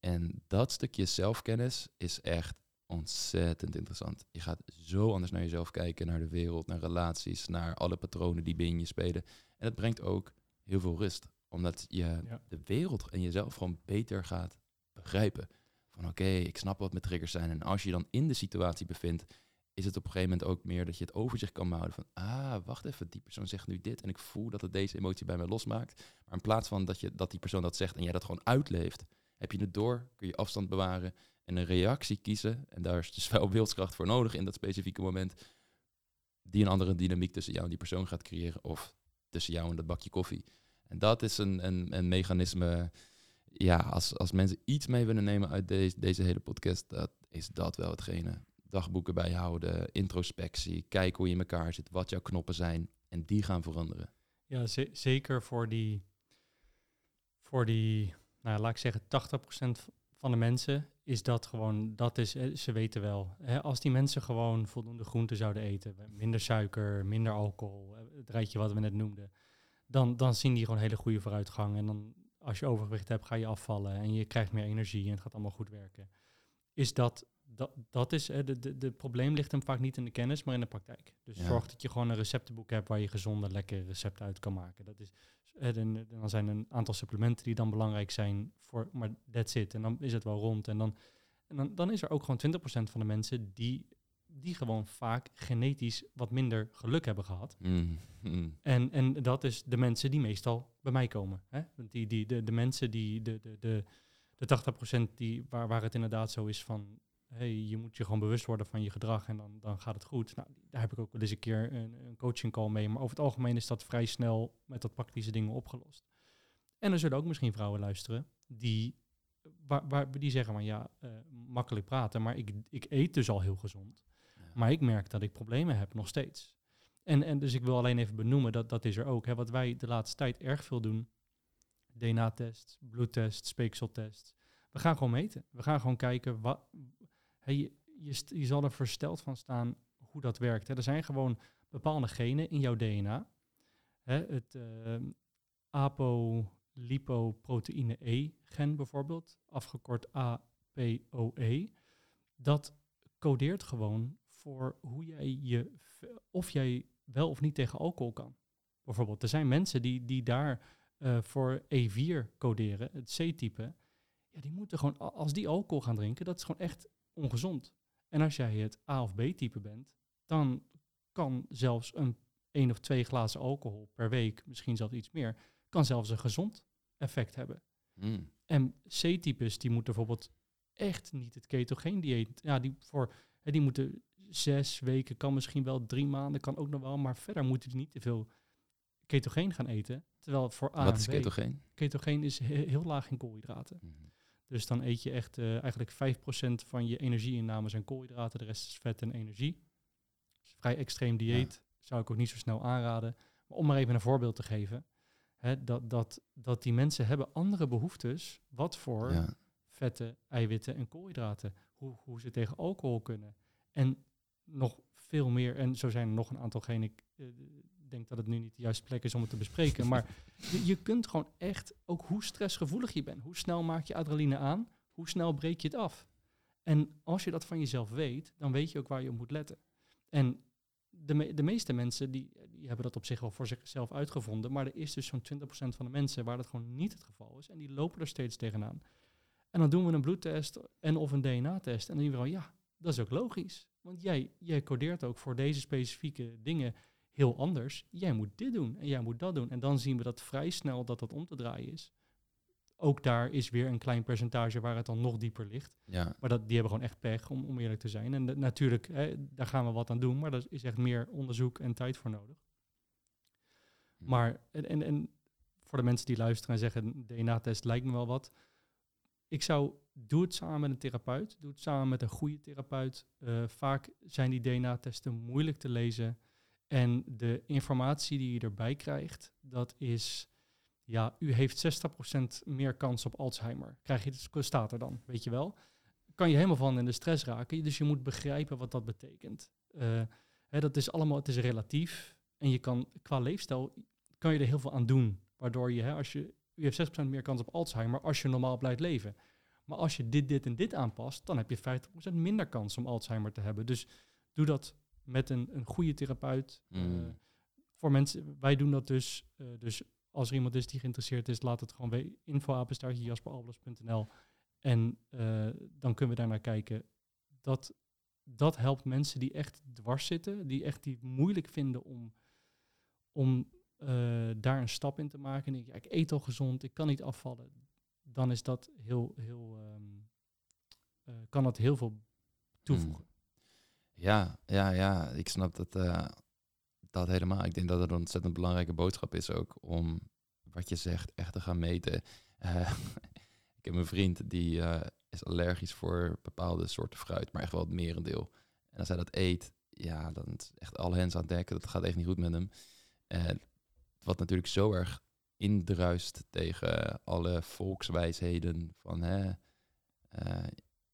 En dat stukje zelfkennis is echt ontzettend interessant. Je gaat zo anders naar jezelf kijken, naar de wereld, naar relaties, naar alle patronen die binnen je spelen. En het brengt ook heel veel rust, omdat je Ja. de wereld en jezelf gewoon beter gaat begrijpen. van oké, ik snap wat mijn triggers zijn. En als je dan in de situatie bevindt, is het op een gegeven moment ook meer dat je het overzicht kan houden van, ah, wacht even, die persoon zegt nu dit en ik voel dat het deze emotie bij mij losmaakt. Maar in plaats van dat, je, dat die persoon dat zegt en jij dat gewoon uitleeft, heb je het door, kun je afstand bewaren en een reactie kiezen. En daar is dus <laughs> wel wilskracht voor nodig in dat specifieke moment, die een andere dynamiek tussen jou en die persoon gaat creëren of tussen jou en dat bakje koffie. En dat is een, een, een mechanisme, ja, als, als mensen iets mee willen nemen uit deze, deze hele podcast, dat is dat wel hetgene dagboeken bijhouden, introspectie, kijken hoe je in elkaar zit, wat jouw knoppen zijn en die gaan veranderen. Ja, zeker voor die, voor die, nou laat ik zeggen, 80% van de mensen is dat gewoon, dat is, eh, ze weten wel. Hè, als die mensen gewoon voldoende groenten zouden eten, minder suiker, minder alcohol, eh, het rijtje wat we net noemden, dan, dan zien die gewoon hele goede vooruitgang. En dan, als je overgewicht hebt, ga je afvallen en je krijgt meer energie en het gaat allemaal goed werken. Is dat dat, dat is, de, de, de probleem ligt hem vaak niet in de kennis, maar in de praktijk. Dus zorg dat je gewoon een receptenboek hebt waar je gezonde, lekkere recepten uit kan maken. Dat is, en, dan zijn er een aantal supplementen die dan belangrijk zijn, voor, maar that's it. En dan is het wel rond. En dan, en dan, dan is er ook gewoon 20% van de mensen die, die gewoon vaak genetisch wat minder geluk hebben gehad. Mm, mm. En, en dat is de mensen die meestal bij mij komen. Hè? Die, die, de, de mensen die, de, de, de, de 80% die, waar, waar het inderdaad zo is van hey, je moet je gewoon bewust worden van je gedrag en dan, dan gaat het goed. Nou, daar heb ik ook wel eens een keer een, een coaching call mee. Maar over het algemeen is dat vrij snel met dat praktische dingen opgelost. En er zullen ook misschien vrouwen luisteren die, waar, waar, die zeggen van ja, uh, makkelijk praten, maar ik, ik eet dus al heel gezond. Maar ik merk dat ik problemen heb nog steeds. En, en dus ik wil alleen even benoemen, dat, dat is er ook. Hè, wat wij de laatste tijd erg veel doen, DNA-test, bloedtest, speekseltest. We gaan gewoon meten. We gaan gewoon kijken, wat, je, zal er versteld van staan hoe dat werkt. Er zijn gewoon bepaalde genen in jouw DNA. Het uh, apolipoproteïne E-gen bijvoorbeeld, afgekort APOE, dat codeert gewoon voor hoe jij je, of jij wel of niet tegen alcohol kan. Bijvoorbeeld, er zijn mensen die, die daar uh, voor E4 coderen, het C-type. Ja, die moeten gewoon, als die alcohol gaan drinken, dat is gewoon echt ongezond. En als jij het A of B-type bent, dan kan zelfs een één of twee glazen alcohol per week, misschien zelfs iets meer, kan zelfs een gezond effect hebben. Mm. En C-types die moeten bijvoorbeeld echt niet het ketogeen dieet. Ja, die voor hè, die moeten zes weken, kan misschien wel drie maanden, kan ook nog wel, maar verder moeten die niet te veel ketogeen gaan eten. Terwijl voor A Wat is ketogeen? Ketogeen is heel laag in koolhydraten. Mm. Dus dan eet je echt uh, eigenlijk 5% van je energieinname zijn koolhydraten, de rest is vet en energie. Dus vrij extreem dieet, zou ik ook niet zo snel aanraden. Maar om maar even een voorbeeld te geven, hè, dat, dat, dat die mensen hebben andere behoeftes, wat voor vetten, eiwitten en koolhydraten, hoe, hoe ze tegen alcohol kunnen. En nog veel meer, en zo zijn er nog een aantal genen, uh, denk dat het nu niet de juiste plek is om het te bespreken. Maar <laughs> je, je, kunt gewoon echt, ook hoe stressgevoelig je bent, hoe snel maak je adrenaline aan, hoe snel breek je het af. En als je dat van jezelf weet, dan weet je ook waar je op moet letten. En de, de meeste mensen die, die hebben dat op zich wel voor zichzelf uitgevonden, maar er is dus zo'n 20% van de mensen waar dat gewoon niet het geval is. En die lopen er steeds tegenaan. En dan doen we een bloedtest en of een DNA-test. En dan zien we ja, dat is ook logisch. Want jij, jij codeert ook voor deze specifieke dingen heel anders. Jij moet dit doen en jij moet dat doen. En dan zien we dat vrij snel dat dat om te draaien is. Ook daar is weer een klein percentage waar het dan nog dieper ligt. Ja. Maar dat, die hebben gewoon echt pech, om, om eerlijk te zijn. En natuurlijk, hè, daar gaan we wat aan doen, maar daar is echt meer onderzoek en tijd voor nodig. Hm. Maar, en, en, en voor de mensen die luisteren en zeggen, DNA-test lijkt me wel wat. Ik zou, doe het samen met een therapeut. Doe het samen met een goede therapeut. Uh, vaak zijn die DNA-testen moeilijk te lezen. En de informatie die je erbij krijgt, dat is, ja, u heeft 60% meer kans op Alzheimer. Krijg je, het staat er dan, weet je wel. Kan je helemaal van in de stress raken, dus je moet begrijpen wat dat betekent. Uh, hè, dat is allemaal, het is relatief. En je kan, qua leefstijl, kan je er heel veel aan doen. Waardoor je, hè, als je, u heeft 6% meer kans op Alzheimer als je normaal blijft leven. Maar als je dit, dit en dit aanpast, dan heb je 50% minder kans om Alzheimer te hebben. Dus doe dat met een, een goede therapeut. Eh, mm. voor mensen, wij doen dat dus. Uh, dus als er iemand is die geïnteresseerd is, laat het gewoon info jasperalbers.nl En uh, dan kunnen we daarnaar kijken. Dat, dat helpt mensen die echt dwars zitten, die echt die moeilijk vinden om, om uh, daar een stap in te maken. En denk, ja, ik eet al gezond, ik kan niet afvallen. Dan is dat heel, heel, um, uh, kan dat heel veel toevoegen. Ja, ja, ja, ik snap dat, dat helemaal. Ik denk dat het een ontzettend belangrijke boodschap is ook om wat je zegt echt te gaan meten. <laughs> ik heb een vriend die is allergisch voor bepaalde soorten fruit, maar echt wel het merendeel. En als hij dat eet, ja, dan is echt alle hens aan dekken. Dat gaat echt niet goed met hem. Wat natuurlijk zo erg indruist tegen alle volkswijsheden van hè,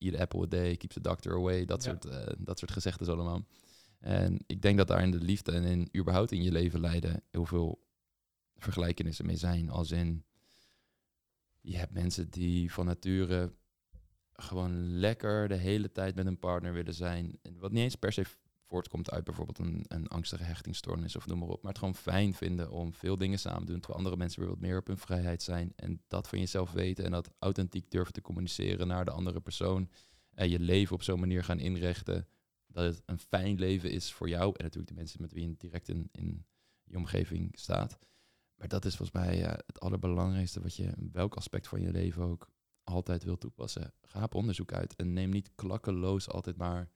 eat apple a day, keeps the doctor away, dat, soort, uh, dat soort gezegden allemaal. En ik denk dat daar in de liefde en in überhaupt in je leven leiden heel veel vergelijkenissen mee zijn. Als in, je hebt mensen die van nature gewoon lekker de hele tijd met een partner willen zijn. Wat niet eens per se voortkomt uit bijvoorbeeld een, een angstige hechtingstoornis of noem maar op. Maar het gewoon fijn vinden om veel dingen samen te doen, terwijl andere mensen weer wat meer op hun vrijheid zijn. En dat van jezelf weten en dat authentiek durven te communiceren naar de andere persoon. En je leven op zo'n manier gaan inrichten dat het een fijn leven is voor jou en natuurlijk de mensen met wie je direct in, in je omgeving staat. Maar dat is volgens mij uh, het allerbelangrijkste wat je in welk aspect van je leven ook altijd wil toepassen. Ga op onderzoek uit en neem niet klakkeloos altijd maar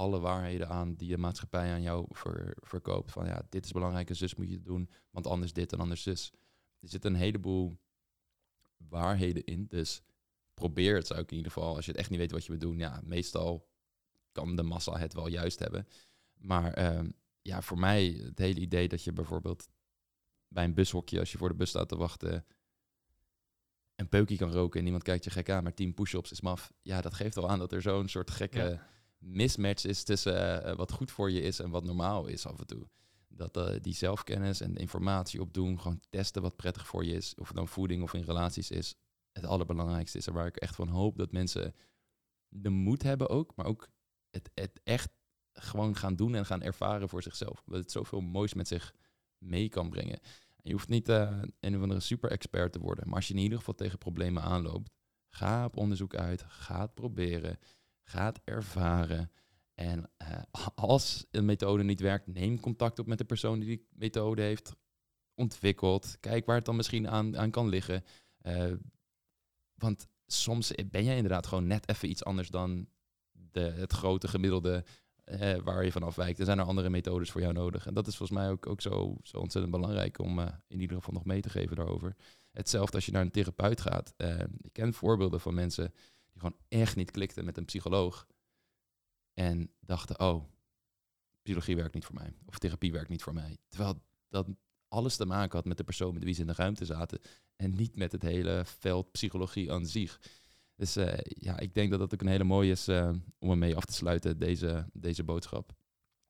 alle waarheden aan die de maatschappij aan jou verkoopt. Van ja, dit is belangrijk en zus moet je doen, want anders dit en anders zus. Er zit een heleboel waarheden in, dus probeer het zou ik in ieder geval. Als je het echt niet weet wat je moet doen, ja, meestal kan de massa het wel juist hebben. Maar ehm, ja, voor mij het hele idee dat je bijvoorbeeld bij een bushokje, als je voor de bus staat te wachten, een peukje kan roken en niemand kijkt je gek aan, maar 10 push-ups is maf. Ja, dat geeft al aan dat er zo'n soort gekke mismatch is tussen uh, wat goed voor je is en wat normaal is af en toe. Dat uh, die zelfkennis en informatie opdoen, gewoon testen wat prettig voor je is, of het dan voeding of in relaties is, het allerbelangrijkste is. En waar ik echt van hoop dat mensen de moed hebben ook, maar ook het, het echt gewoon gaan doen en gaan ervaren voor zichzelf. Dat het zoveel moois met zich mee kan brengen. je hoeft niet een of andere super-expert te worden, maar als je in ieder geval tegen problemen aanloopt, ga op onderzoek uit, ga het proberen gaat ervaren. En uh, <laughs> als een methode niet werkt, neem contact op met de persoon die die methode heeft ontwikkeld. Kijk waar het dan misschien aan, aan kan liggen. Uh, want soms ben jij inderdaad gewoon net even iets anders dan de, het grote gemiddelde uh, waar je van afwijkt. Er zijn er andere methodes voor jou nodig. En dat is volgens mij ook, ook zo, zo ontzettend belangrijk om in ieder geval nog mee te geven daarover. Hetzelfde als je naar een therapeut gaat. ik ken voorbeelden van mensen gewoon echt niet klikten met een psycholoog. En dachten, oh, psychologie werkt niet voor mij. Of therapie werkt niet voor mij. Terwijl dat alles te maken had met de persoon met wie ze in de ruimte zaten. En niet met het hele veld psychologie aan zich. Dus uh, ja, ik denk dat dat ook een hele mooie is uh, om ermee af te sluiten, deze, deze boodschap.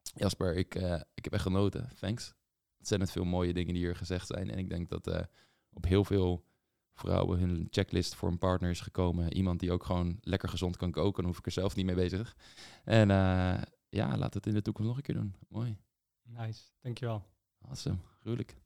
Jasper, ik, uh, ik heb echt genoten. Thanks. Ontzettend veel mooie dingen die hier gezegd zijn. En ik denk dat op heel veel vrouwen hun checklist voor een partner is gekomen. Iemand die ook gewoon lekker gezond kan koken. Dan hoef ik er zelf niet mee bezig. En uh, ja, laat het in de toekomst nog een keer doen. Mooi. Nice, dankjewel. Awesome, gruwelijk.